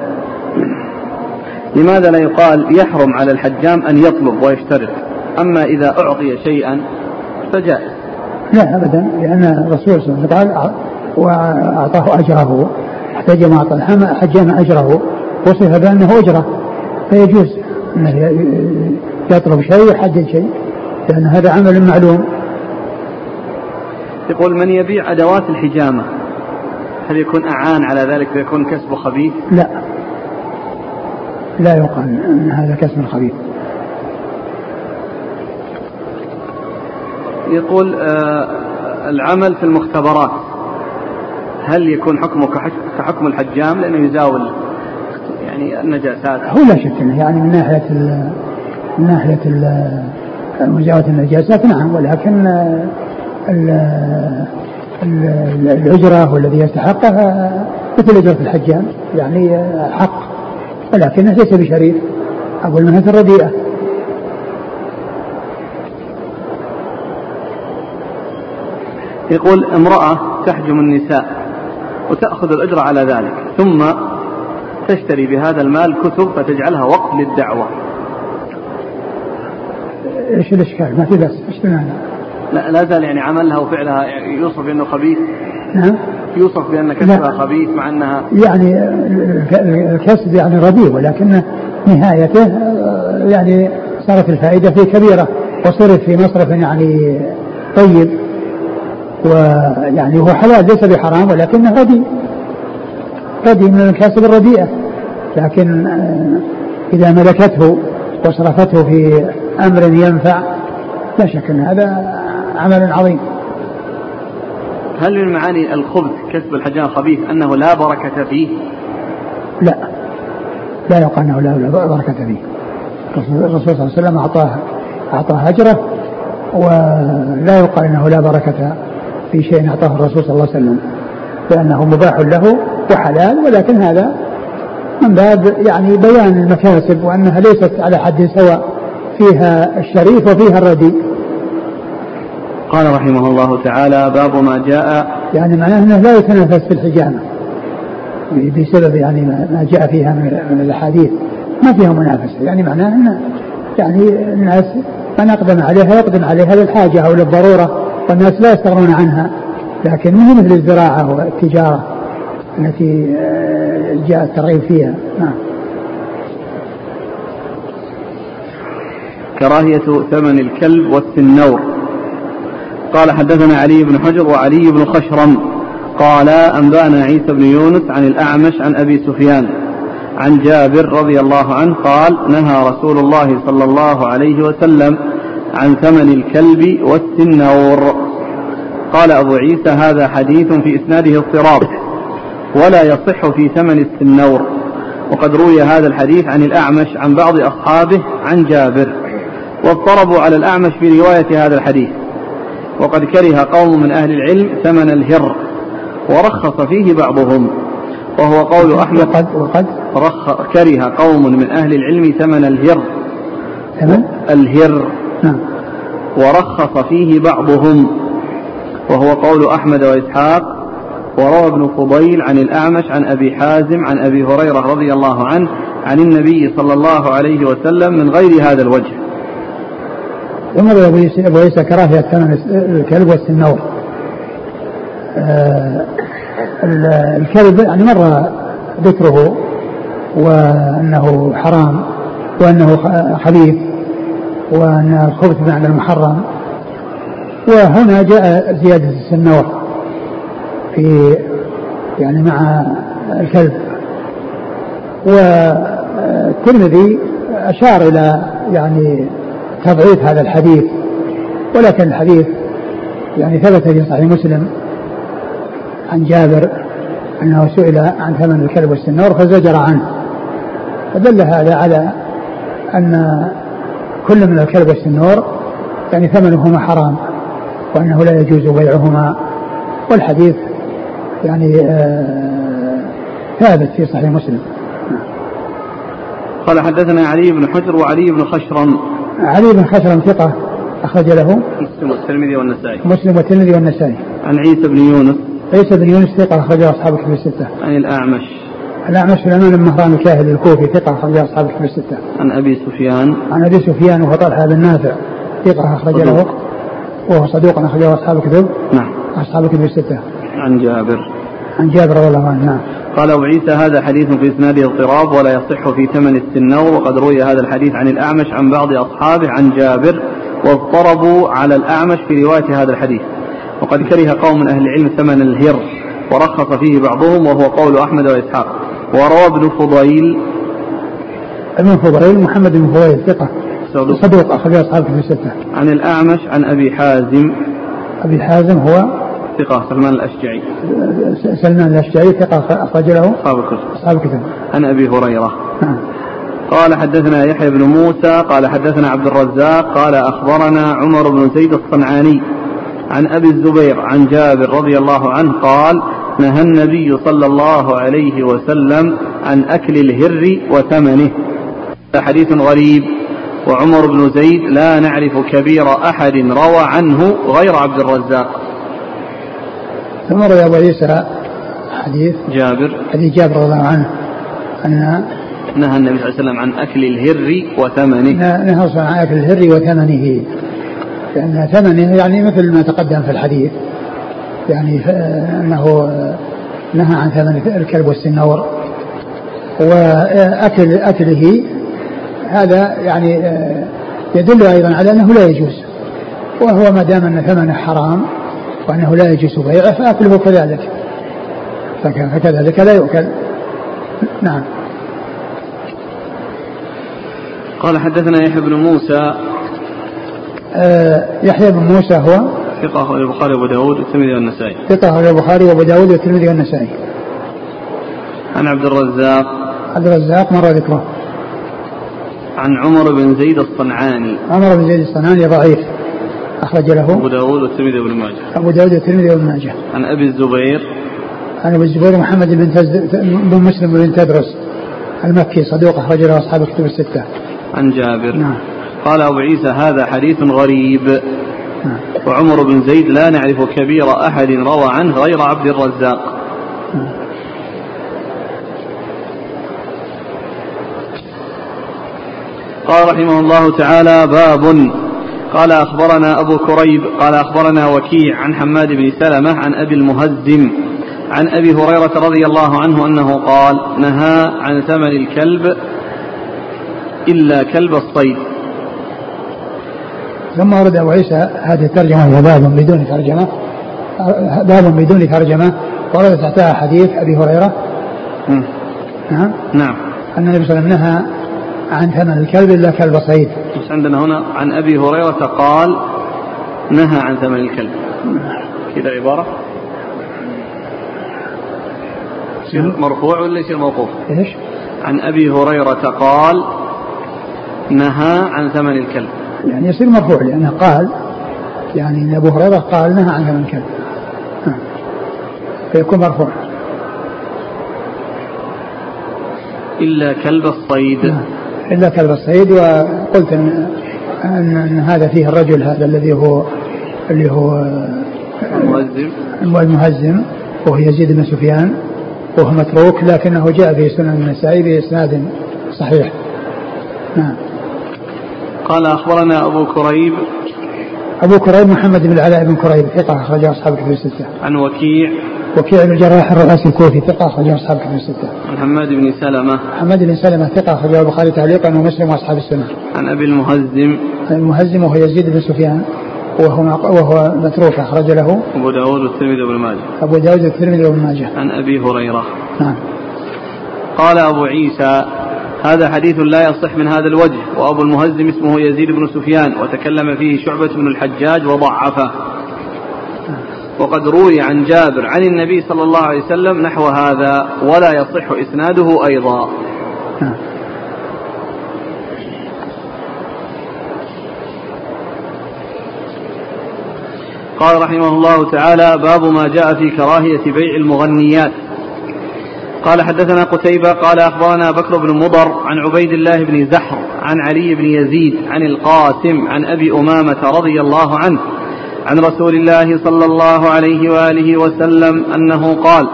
لماذا لا يقال يحرم على الحجام أن يطلب ويشترط؟ أما إذا أعطي شيئا فجائز. لا ابدا لأن الرسول صلى الله عليه وسلم قال وأعطاه أجره احتج ما اعطى الحجام أجره وصف بأنه أجرة. فيجوز أنه يطلب شيء ويحدد شيء لأن هذا عمل معلوم. يقول من يبيع أدوات الحجامة هل يكون أعان على ذلك فيكون كسبه خبيث؟ لا. لا يقال أن هذا كسب خبيث. يقول آه العمل في المختبرات هل يكون حكمه كحكم الحجام؟ لأنه يزاول يعني النجاسات. هو لا شك إنه يعني من ناحية من ناحية مجاوزه النجاسات نعم ولكن الأجرة والذي يستحقها مثل أجرة الحجام يعني حق ولكنه ليس بشريف. أو المهنة الرديئة. يقول امرأة تحجم النساء وتأخذ الأجرة على ذلك ثم تشتري بهذا المال كتب فتجعلها وقف للدعوة. إيش الإشكال؟ ما في بس إيش لا لا زال يعني عملها وفعلها يوصف بأنه خبيث. نعم. يوصف بأن كسبها خبيث مع أنها يعني الكسب يعني رديء ولكن نهايته يعني صارت الفائدة فيه كبيرة وصرف في مصرف يعني طيب ويعني هو حلال ليس بحرام ولكنه رديء رديء من الكاسب الرديئه لكن إذا ملكته وصرفته في أمر ينفع لا شك إن هذا عمل عظيم. هل من معاني الخبث كسب الحجام خبيث أنه لا بركة فيه؟ لا. لا يقال أنه لا بركة فيه. الرسول صلى الله عليه وسلم أعطاه أعطاه أجره ولا يقال أنه لا بركة في شيء أعطاه الرسول صلى الله عليه وسلم لأنه مباح له وحلال ولكن هذا من باب يعني بيان المكاسب وأنها ليست على حد سواء. فيها الشريف وفيها الرديء قال رحمه الله تعالى باب ما جاء يعني معناه إنه لا يتنافس في الحجامة. بسبب يعني ما جاء فيها من الأحاديث. ما فيها منافسة. يعني معناه انه يعني الناس من أقدم عليها يقدم عليها للحاجة أو للضرورة والناس لا يستغنون عنها. لكن مو مثل الزراعة والتجارة التي آه، جاء الترغيب فيها؟ نعم. كراهية ثمن الكلب والسنور قال حدثنا علي بن حجر وعلي بن خشرم. قال أنبأنا عيسى بن يونس عن الأعمش عن أبي سفيان. عن جابر رضي الله عنه قال نهى رسول الله صلى الله عليه وسلم عن ثمن الكلب والسنور قال أبو عيسى هذا حديث في إسناده اضطراب ولا يصح في ثمن السنور وقد روي هذا الحديث عن الأعمش عن بعض أصحابه عن جابر. واضطربوا على الأعمش في رواية هذا الحديث. وقد كره قوم من أهل العلم ثمن الهر ورخص فيه بعضهم. وهو قول أحمد وقد وقد؟ رخ كره قوم من أهل العلم ثمن الهر. ثمن؟ الهر. نعم. ورخص فيه بعضهم. وهو قول أحمد وإسحاق وروى ابن فضيل عن الأعمش عن أبي حازم عن أبي هريرة رضي الله عنه عن النبي صلى الله عليه وسلم من غير هذا الوجه. ثم أبو عيسى كراهية ثمن الكلب والسنور. آه الكلب يعني مر ذكره وأنه حرام وأنه خبيث وأن الخبث بمعنى المحرم. وهنا جاء زيادة السنور في يعني مع الكلب. والترمذي أشار إلى يعني تضعيف هذا الحديث ولكن الحديث يعني ثبت في صحيح مسلم عن جابر أنه سئل عن ثمن الكلب والسنور فزجر عنه. فدل هذا على أن كل من الكلب والسنور يعني ثمنهما حرام وأنه لا يجوز بيعهما. والحديث يعني آه ثابت في صحيح مسلم. قال حدثنا علي بن حجر وعلي بن خشرم. علي بن خشرم ثقة أخرج له. مسلم والترمذي والنسائي. مسلم والترمذي والنسائي. عن عيسى بن يونس. عيسى بن يونس ثقة أخرج له أصحاب الكتب الستة. عن الأعمش. الأعمش سليمان بن مهران الكاهلي الكوفي ثقة أخرج له أصحاب الكتب الستة. عن أبي سفيان. عن أبي سفيان وهو طلحة بن نافع ثقة أخرج له. وهو صدوق أخرج له أصحاب الكتب. نعم. أصحاب الكتب الستة. عن جابر. عن جابر رضي الله عنه. نعم. قال أبو عيسى هذا حديث في إسناده اضطراب ولا يصح في ثمن السنور وقد روي هذا الحديث عن الأعمش عن بعض أصحابه عن جابر واضطربوا على الأعمش في رواية هذا الحديث. وقد كره قوم من أهل العلم ثمن الهر ورخص فيه بعضهم وهو قول أحمد وإسحاق. وروى ابن فضيل. ابن فضيل محمد بن فضيل ثقة. صدوق. أخرج أصحاب في الستة. عن الأعمش عن أبي حازم. أبي حازم هو ثقة سلمان الأشجعي. سلمان الأشجعي ثقة أخرج له؟ أصحاب الكتب. أصحاب الكتب. عن أبي هريرة. نعم. قال حدثنا يحيى بن موسى قال حدثنا عبد الرزاق قال أخبرنا عمر بن زيد الصنعاني عن أبي الزبير عن جابر رضي الله عنه قال نهى النبي صلى الله عليه وسلم عن أكل الهر وثمنه. حديث غريب وعمر بن زيد لا نعرف كبير أحد روى عنه غير عبد الرزاق. ثم روي أبو عيسى حديث جابر. حديث جابر رضي الله عنه أن نهى النبي صلى الله عليه وسلم عن أكل الهر وثمنه. نهى صلى عن أكل الهر وثمنه. لأن ثمنه يعني مثل ما تقدم في الحديث يعني أنه نهى عن ثمن الكلب والسنور وأكل أكله هذا يعني يدل أيضا على أنه لا يجوز. وهو ما دام أن ثمنه حرام وأنه لا يجوز بيعه فأكله كذلك. فكذلك لا يؤكل. نعم. قال حدثنا يحيى بن موسى. آه يحيى بن موسى هو؟ ثقة البخاري وأبو داود والترمذي والنسائي. ثقة البخاري وأبو داود والترمذي والنسائي. عن عبد الرزاق. عبد الرزاق مر ذكره. عن عمر بن زيد الصنعاني. عمر بن زيد الصنعاني ضعيف. أخرج له أبو داود والترمذي وابن ماجه. أبو داود والترمذي وابن ماجه. عن أبي الزبير. عن أبي الزبير محمد بن تز... بن مسلم بن تدرس المكي صدوق أخرج له أصحاب الكتب الستة. عن جابر. نعم. قال أبو عيسى هذا حديث غريب. نعم. وعمر بن زيد لا نعرف كبير أحد روى عنه غير عبد الرزاق. نعم. قال رحمه الله تعالى باب قال أخبرنا أبو كريب قال أخبرنا وكيع عن حماد بن سلمة عن أبي المهزم عن أبي هريرة رضي الله عنه أنه قال نهى عن ثمن الكلب إلا كلب الصيد. ثم ورد أبو عيسى هذه الترجمة هي باب بدون ترجمة باب بدون ترجمة ورد تحتها حديث أبي هريرة. نعم. نعم. أن النبي صلى الله عليه وسلم نهى عن ثمن الكلب إلا كلب صيد بس عندنا هنا عن أبي هريرة قال نهى عن ثمن الكلب كذا عبارة يصير مرفوع ولا يصير موقوف؟ إيش؟ عن أبي هريرة قال نهى عن ثمن الكلب يعني يصير مرفوع لأنه قال يعني أن أبو هريرة قال نهى عن ثمن الكلب ها. فيكون مرفوع إلا كلب الصيد نعم. إلا كلب الصيد وقلت أن, أن, أن هذا فيه الرجل هذا الذي هو اللي هو المؤذن المهزم وهو يزيد بن سفيان وهو متروك لكنه جاء في سنن النسائي بإسناد صحيح. نعم. قال أخبرنا أبو كريب أبو كريب محمد بن العلاء بن كريب ثقة أخرجه أصحاب الكتب الستة. عن وكيع. وكيع بن الجراح الرؤاسي الكوفي ثقة أخرجه أصحاب الكتب الستة. عن حماد بن سلمة. محمد بن سلمة ثقة أخرجه البخاري تعليقا ومسلم وأصحاب السنة. عن أبي المهزم. المهزم وهو يزيد بن سفيان وهو وهو متروك أخرج له. أبو داود والترمذي وابن ماجه. أبو داود والترمذي وابن ماجه. عن أبي هريرة. نعم. قال أبو عيسى هذا حديث لا يصح من هذا الوجه وأبو المهزم اسمه يزيد بن سفيان وتكلم فيه شعبة بن الحجاج وضعفه. وقد روي عن جابر عن النبي صلى الله عليه وسلم نحو هذا ولا يصح إسناده أيضا. قال رحمه الله تعالى باب ما جاء في كراهية بيع المغنيات. قال حدثنا قتيبة قال أخبرنا بكر بن مضر عن عبيد الله بن زحر عن علي بن يزيد عن القاسم عن أبي أمامة رضي الله عنه عن رسول الله صلى الله عليه وآله وسلم أنه قال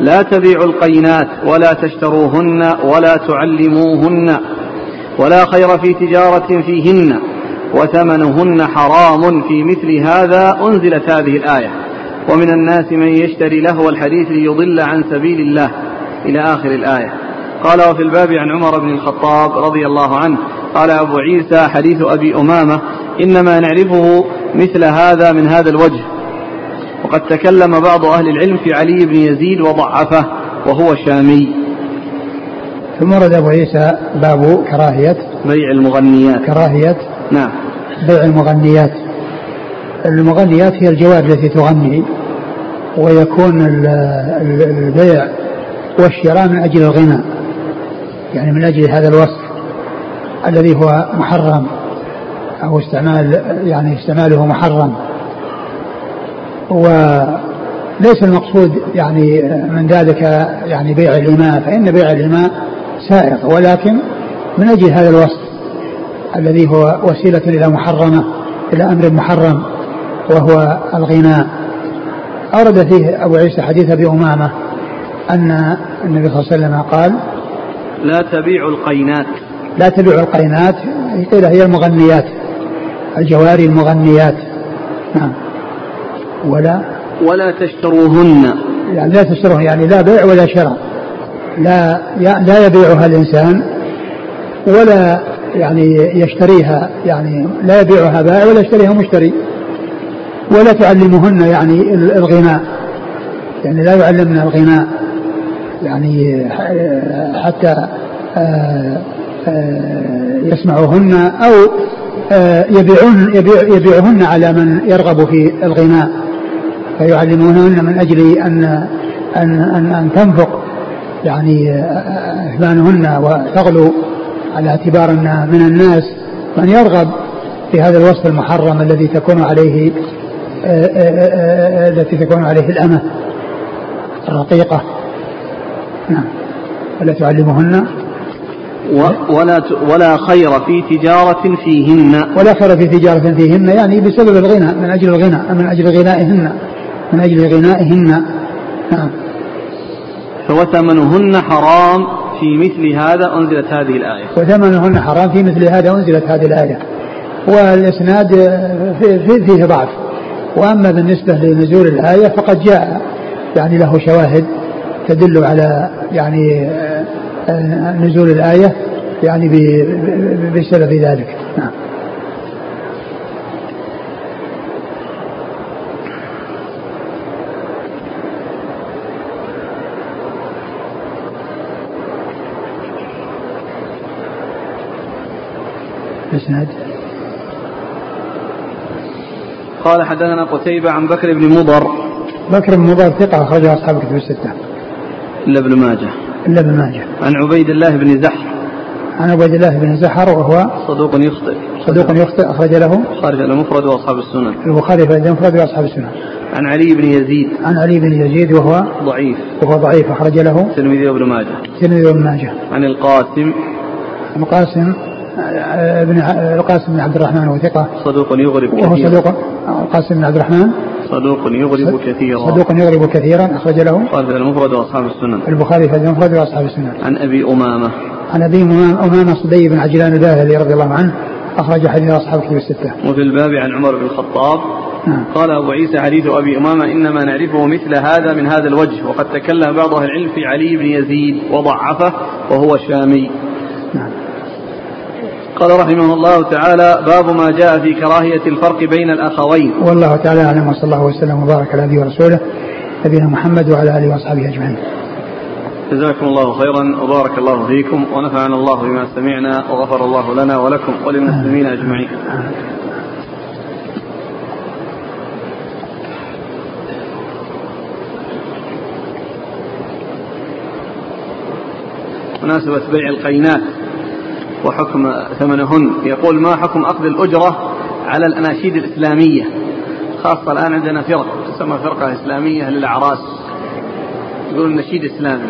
لا تبيعوا القينات ولا تشتروهن ولا تعلموهن ولا خير في تجارة فيهن وثمنهن حرام في مثل هذا أنزلت هذه الآية. ومن الناس من يشتري لهو الحديث ليضل عن سبيل الله إلى آخر الآية. قال وفي الباب عن عمر بن الخطاب رضي الله عنه قال أبو عيسى حديث أبي أمامة إنما نعرفه مثل هذا من هذا الوجه. وقد تكلم بعض أهل العلم في علي بن يزيد وضعفه وهو شامي. ثم ورد أبو عيسى باب كراهية. بيع المغنيات. كراهية. نعم. بيع المغنيات. المغنيات هي الجواد التي تغني ويكون البيع والشراء من أجل الغنى يعني من أجل هذا الوصف الذي هو محرم أو استعمال يعني استعماله محرم. وليس المقصود يعني من ذلك يعني بيع الإماء فإن بيع الإماء سائغ ولكن من أجل هذا الوصف الذي هو وسيلة إلى محرمة إلى أمر محرم وهو الغناء. أورد فيه أبو عيسى حديث أبي أمامة أن النبي صلى الله عليه وسلم قال لا تبيع القينات. لا تبيع القينات قيل هي المغنيات الجواري المغنيات. نعم. ولا ولا تشتروهن. يعني لا تشتروهن يعني لا بيع ولا شراء. لا لا يبيعها الإنسان ولا يعني يشتريها يعني لا يبيعها بائع ولا يشتريها مشتري. ولا تعلمهن يعني الغناء. يعني لا يعلمن الغناء. يعني حتى آه، آه، يسمعهن أو آه، يبيعون يبيع يبيعهن على من يرغب في الغناء. فيعلمونهن من أجل أن أن أن, أن تنفق يعني اثمانهن وتغلو على اعتبار أن من الناس من يرغب في هذا الوصف المحرم الذي تكون عليه التي تكون عليه الأمة الرقيقة. نعم ولا تعلمهن ولا ولا خير في تجارة فيهن. ولا خير في تجارة فيهن يعني بسبب الغنى من أجل الغنى من أجل غنائهن من أجل غنائهن. نعم. فوثمنهن حرام في مثل هذا أنزلت هذه الآية. وثمنهن حرام في مثل هذا أنزلت هذه الآية. والإسناد فيه ضعف. وأما بالنسبة لنزول الآية فقد جاء يعني له شواهد. تدل على يعني آه، نزول الآية يعني بسبب ذلك. نعم. إسناد. قال حدثنا قتيبة عن بكر بن مضر. بكر بن مضر ثقة أخرجها أصحاب الكتب الستة. إلا ابن ماجه. إلا ابن ماجه. عن عبيد الله بن زحر. عن عبيد الله بن زحر وهو صدوق يخطئ. صدوق يخطئ أخرج له البخاري في المفرد وأصحاب السنن. البخاري في المفرد وأصحاب السنن. عن علي بن يزيد. عن علي بن يزيد وهو ضعيف. وهو ضعيف أخرج له الترمذي وابن ماجه. الترمذي وابن ماجه. عن القاسم. القاسم ابن القاسم بن عبد الرحمن وهو ثقة صدوق يغرب وهو صدوق القاسم بن عبد الرحمن. صدوق يغرب كثيرا صدوق يغرب كثيرا أخرج له قال المفرد وأصحاب السنن البخاري في المفرد وأصحاب السنن عن أبي أمامة عن أبي أمامة صدي بن عجلان الباهلي رضي الله عنه أخرج حديث أصحاب الكتب الستة. وفي الباب عن عمر بن الخطاب نعم. قال أبو عيسى حديث أبي أمامة إنما نعرفه مثل هذا من هذا الوجه وقد تكلم بعض أهل العلم في علي بن يزيد وضعفه وهو شامي. قال رحمه الله تعالى باب ما جاء في كراهية الفرق بين الأخوين. والله تعالى أعلم وصلى الله وسلم وبارك على نبيه ورسوله نبينا محمد وعلى آله وأصحابه أجمعين. جزاكم الله خيرا وبارك الله فيكم ونفعنا الله بما سمعنا وغفر الله لنا ولكم وللمسلمين أجمعين. مناسبة بيع القينات وحكم ثمنهن. يقول ما حكم أخذ الأجرة على الأناشيد الإسلامية؟ خاصة الآن عندنا فرق تسمى فرقة إسلامية للأعراس. يقول النشيد إسلامي.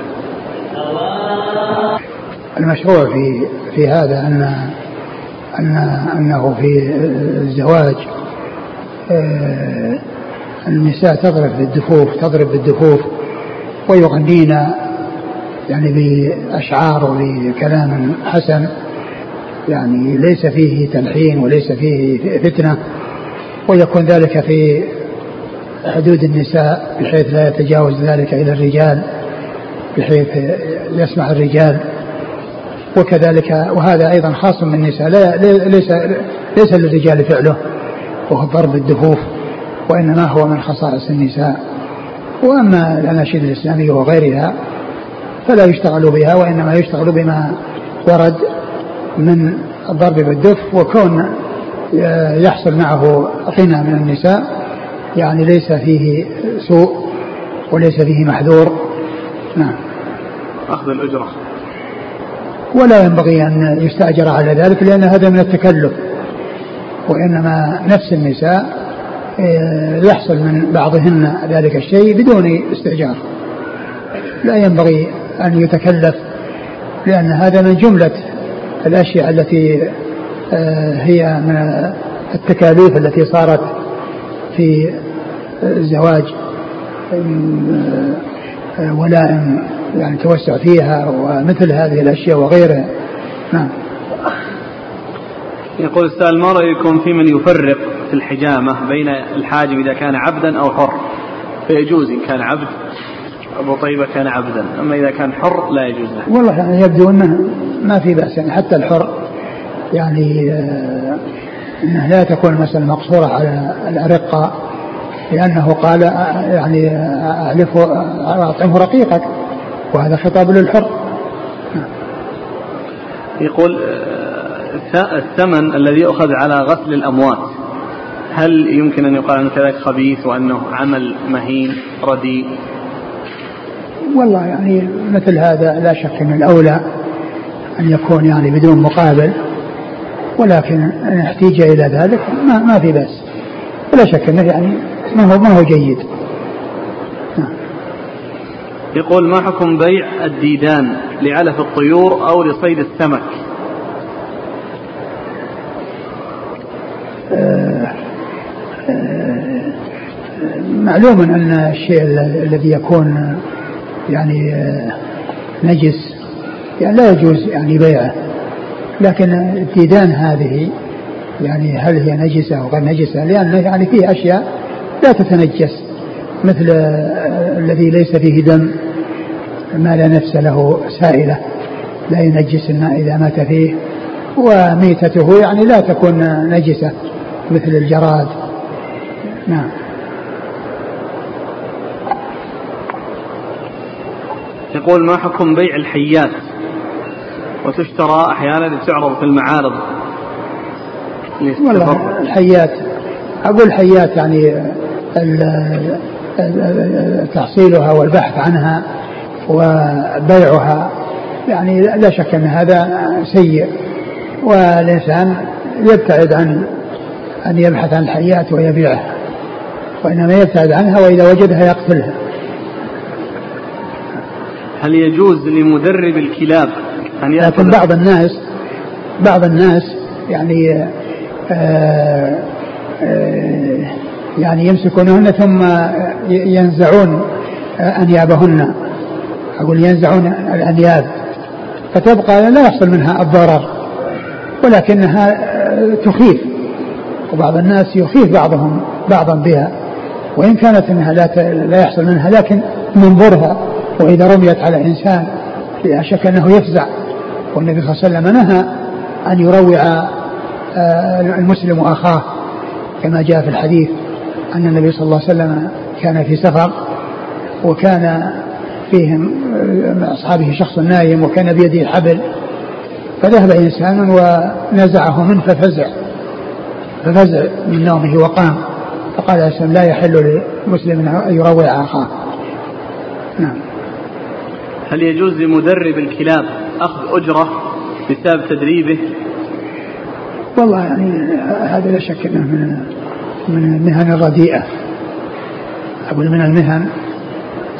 المشروع في في هذا أن أن أنه في الزواج آه، النساء تضرب بالدفوف تضرب بالدفوف ويغنين يعني بأشعار وبكلام حسن. يعني ليس فيه تلحين وليس فيه فتنة ويكون ذلك في حدود النساء بحيث لا يتجاوز ذلك إلى الرجال بحيث يسمع الرجال. وكذلك وهذا أيضا خاص بالنساء لا ليس ليس للرجال فعله وهو ضرب الدفوف وإنما هو من خصائص النساء. وأما الأناشيد الإسلامية وغيرها فلا يشتغل بها وإنما يشتغل بما ورد. من الضرب بالدف وكون يحصل معه غنى من النساء. يعني ليس فيه سوء وليس فيه محذور. نعم. أخذ الأجرة. ولا ينبغي أن يستأجر على ذلك لأن هذا من التكلف. وإنما نفس النساء آه، يحصل من بعضهن ذلك الشيء بدون استئجار. لا ينبغي أن يتكلف لأن هذا من جملة الأشياء التي آه، هي من التكاليف التي صارت في الزواج آه، ولائم يعني توسع فيها ومثل هذه الأشياء وغيرها. نعم. يقول السائل ما رأيكم في من يفرق في الحجامة بين الحاجب إذا كان عبدا أو حر؟ فيجوز إن كان عبد أبو طيبة كان عبدا أما إذا كان حر لا يجوز له. والله يعني يبدو أنه ما في بأس يعني حتى الحر يعني آه، أنه لا تكون المسألة مقصورة على الأرقة لأنه قال آه، يعني آه، أعلفه أطعمه رقيقك وهذا خطاب للحر. يقول الثمن الذي يؤخذ على غسل الأموات هل يمكن أن يقال أنه كذلك خبيث وأنه عمل مهين رديء؟ والله يعني مثل هذا لا شك أن الأولى. أن يكون يعني بدون مقابل ولكن إن احتيج إلى ذلك ما, ما في بأس. ولا شك أنه يعني ما هو ما هو جيد. نعم. يقول ما حكم بيع الديدان لعلف الطيور أو لصيد السمك؟ آه، آه، معلوم أن الشيء الذي يكون يعني آه، نجس يعني لا يجوز يعني بيعه. لكن الديدان هذه يعني هل هي نجسة أو غير نجسة؟ لأن يعني فيه أشياء لا تتنجس. مثل الذي ليس فيه دم ما لا نفس له سائلة. لا ينجس الماء إذا مات فيه. وميتته يعني لا تكون نجسة مثل الجراد. نعم. يقول ما حكم بيع الحيات؟ وتشترى أحيانا تعرض في المعارض. والله الحيات أقول الحيات يعني تحصيلها والبحث عنها وبيعها. يعني لا شك أن هذا سيء والإنسان يبتعد عن أن يبحث عن الحيات ويبيعها وإنما يبتعد عنها وإذا وجدها يقتلها. هل يجوز لمدرب الكلاب أن لكن بعض الناس بعض الناس يعني آه، آه، يعني يمسكونهن ثم ينزعون أنيابهن. أقول ينزعون الأنياب. فتبقى لا يحصل منها الضرر ولكنها تخيف. وبعض الناس يخيف بعضهم بعضا بها. وإن كانت انها لا لا يحصل منها لكن منظرها وإذا رميت على إنسان لا شك أنه يفزع والنبي صلى الله عليه وسلم نهى أن يروع آه، المسلم أخاه كما جاء في الحديث أن النبي صلى الله عليه وسلم كان في سفر وكان فيهم من أصحابه شخص نايم وكان بيده حبل فذهب إنسان ونزعه منه ففزع ففزع من نومه وقام فقال عليه لا يحل لمسلم أن يروع أخاه. نعم. هل يجوز لمدرب الكلاب أخذ أجرة بسبب تدريبه؟ والله يعني هذا لا شك أنه من من المهن الرديئة أقول من المهن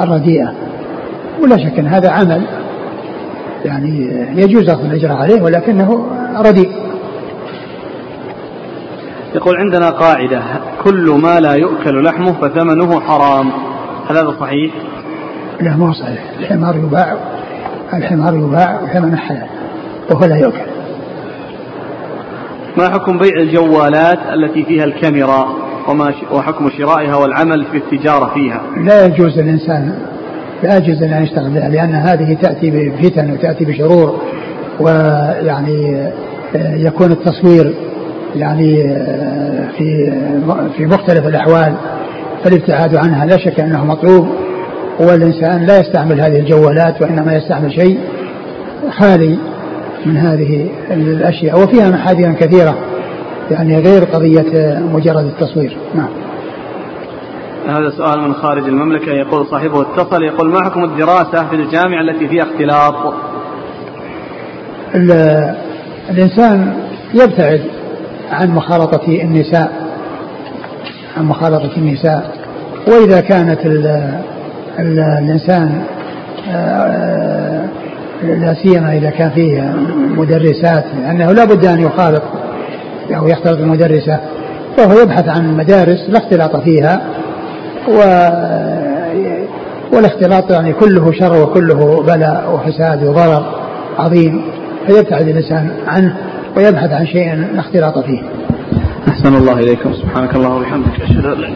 الرديئة ولا شك أن هذا عمل يعني يجوز أخذ الأجر عليه ولكنه رديء يقول عندنا قاعدة كل ما لا يؤكل لحمه فثمنه حرام هل هذا صحيح؟ لا ما صحيح. الحمار يباع الحمار يباع وثمنه حلال وهو لا يؤكل. ما حكم بيع الجوالات التي فيها الكاميرا وما وحكم شرائها والعمل في التجارة فيها؟ لا يجوز الإنسان لا يجوز أن يشتغل بها لأن هذه تأتي بفتن وتأتي بشرور ويعني آه، يكون التصوير يعني آه، في في مختلف الأحوال فالابتعاد عنها لا شك أنه مطلوب. والإنسان لا يستعمل هذه الجوالات وإنما يستعمل شيء خالي من هذه الأشياء وفيها محاذير كثيرة يعني غير قضية مجرد التصوير. نعم. هذا سؤال من خارج المملكة يقول صاحبه اتصل يقول ما حكم الدراسة في الجامعة التي فيها اختلاط؟ الإنسان يبتعد عن مخالطة النساء عن مخالطة النساء وإذا كانت ال ال الإنسان آه، لا سيما إذا كان فيه مدرسات لأنه لا بد أن يخالط أو يختلط المدرسة فهو يبحث عن مدارس لا اختلاط فيها و والاختلاط يعني كله شر وكله بلاء وفساد وضرر عظيم فيبتعد الإنسان عنه ويبحث عن شيء لا اختلاط فيه. أحسن الله إليكم. سبحانك اللهم وبحمدك. أشهد أن لا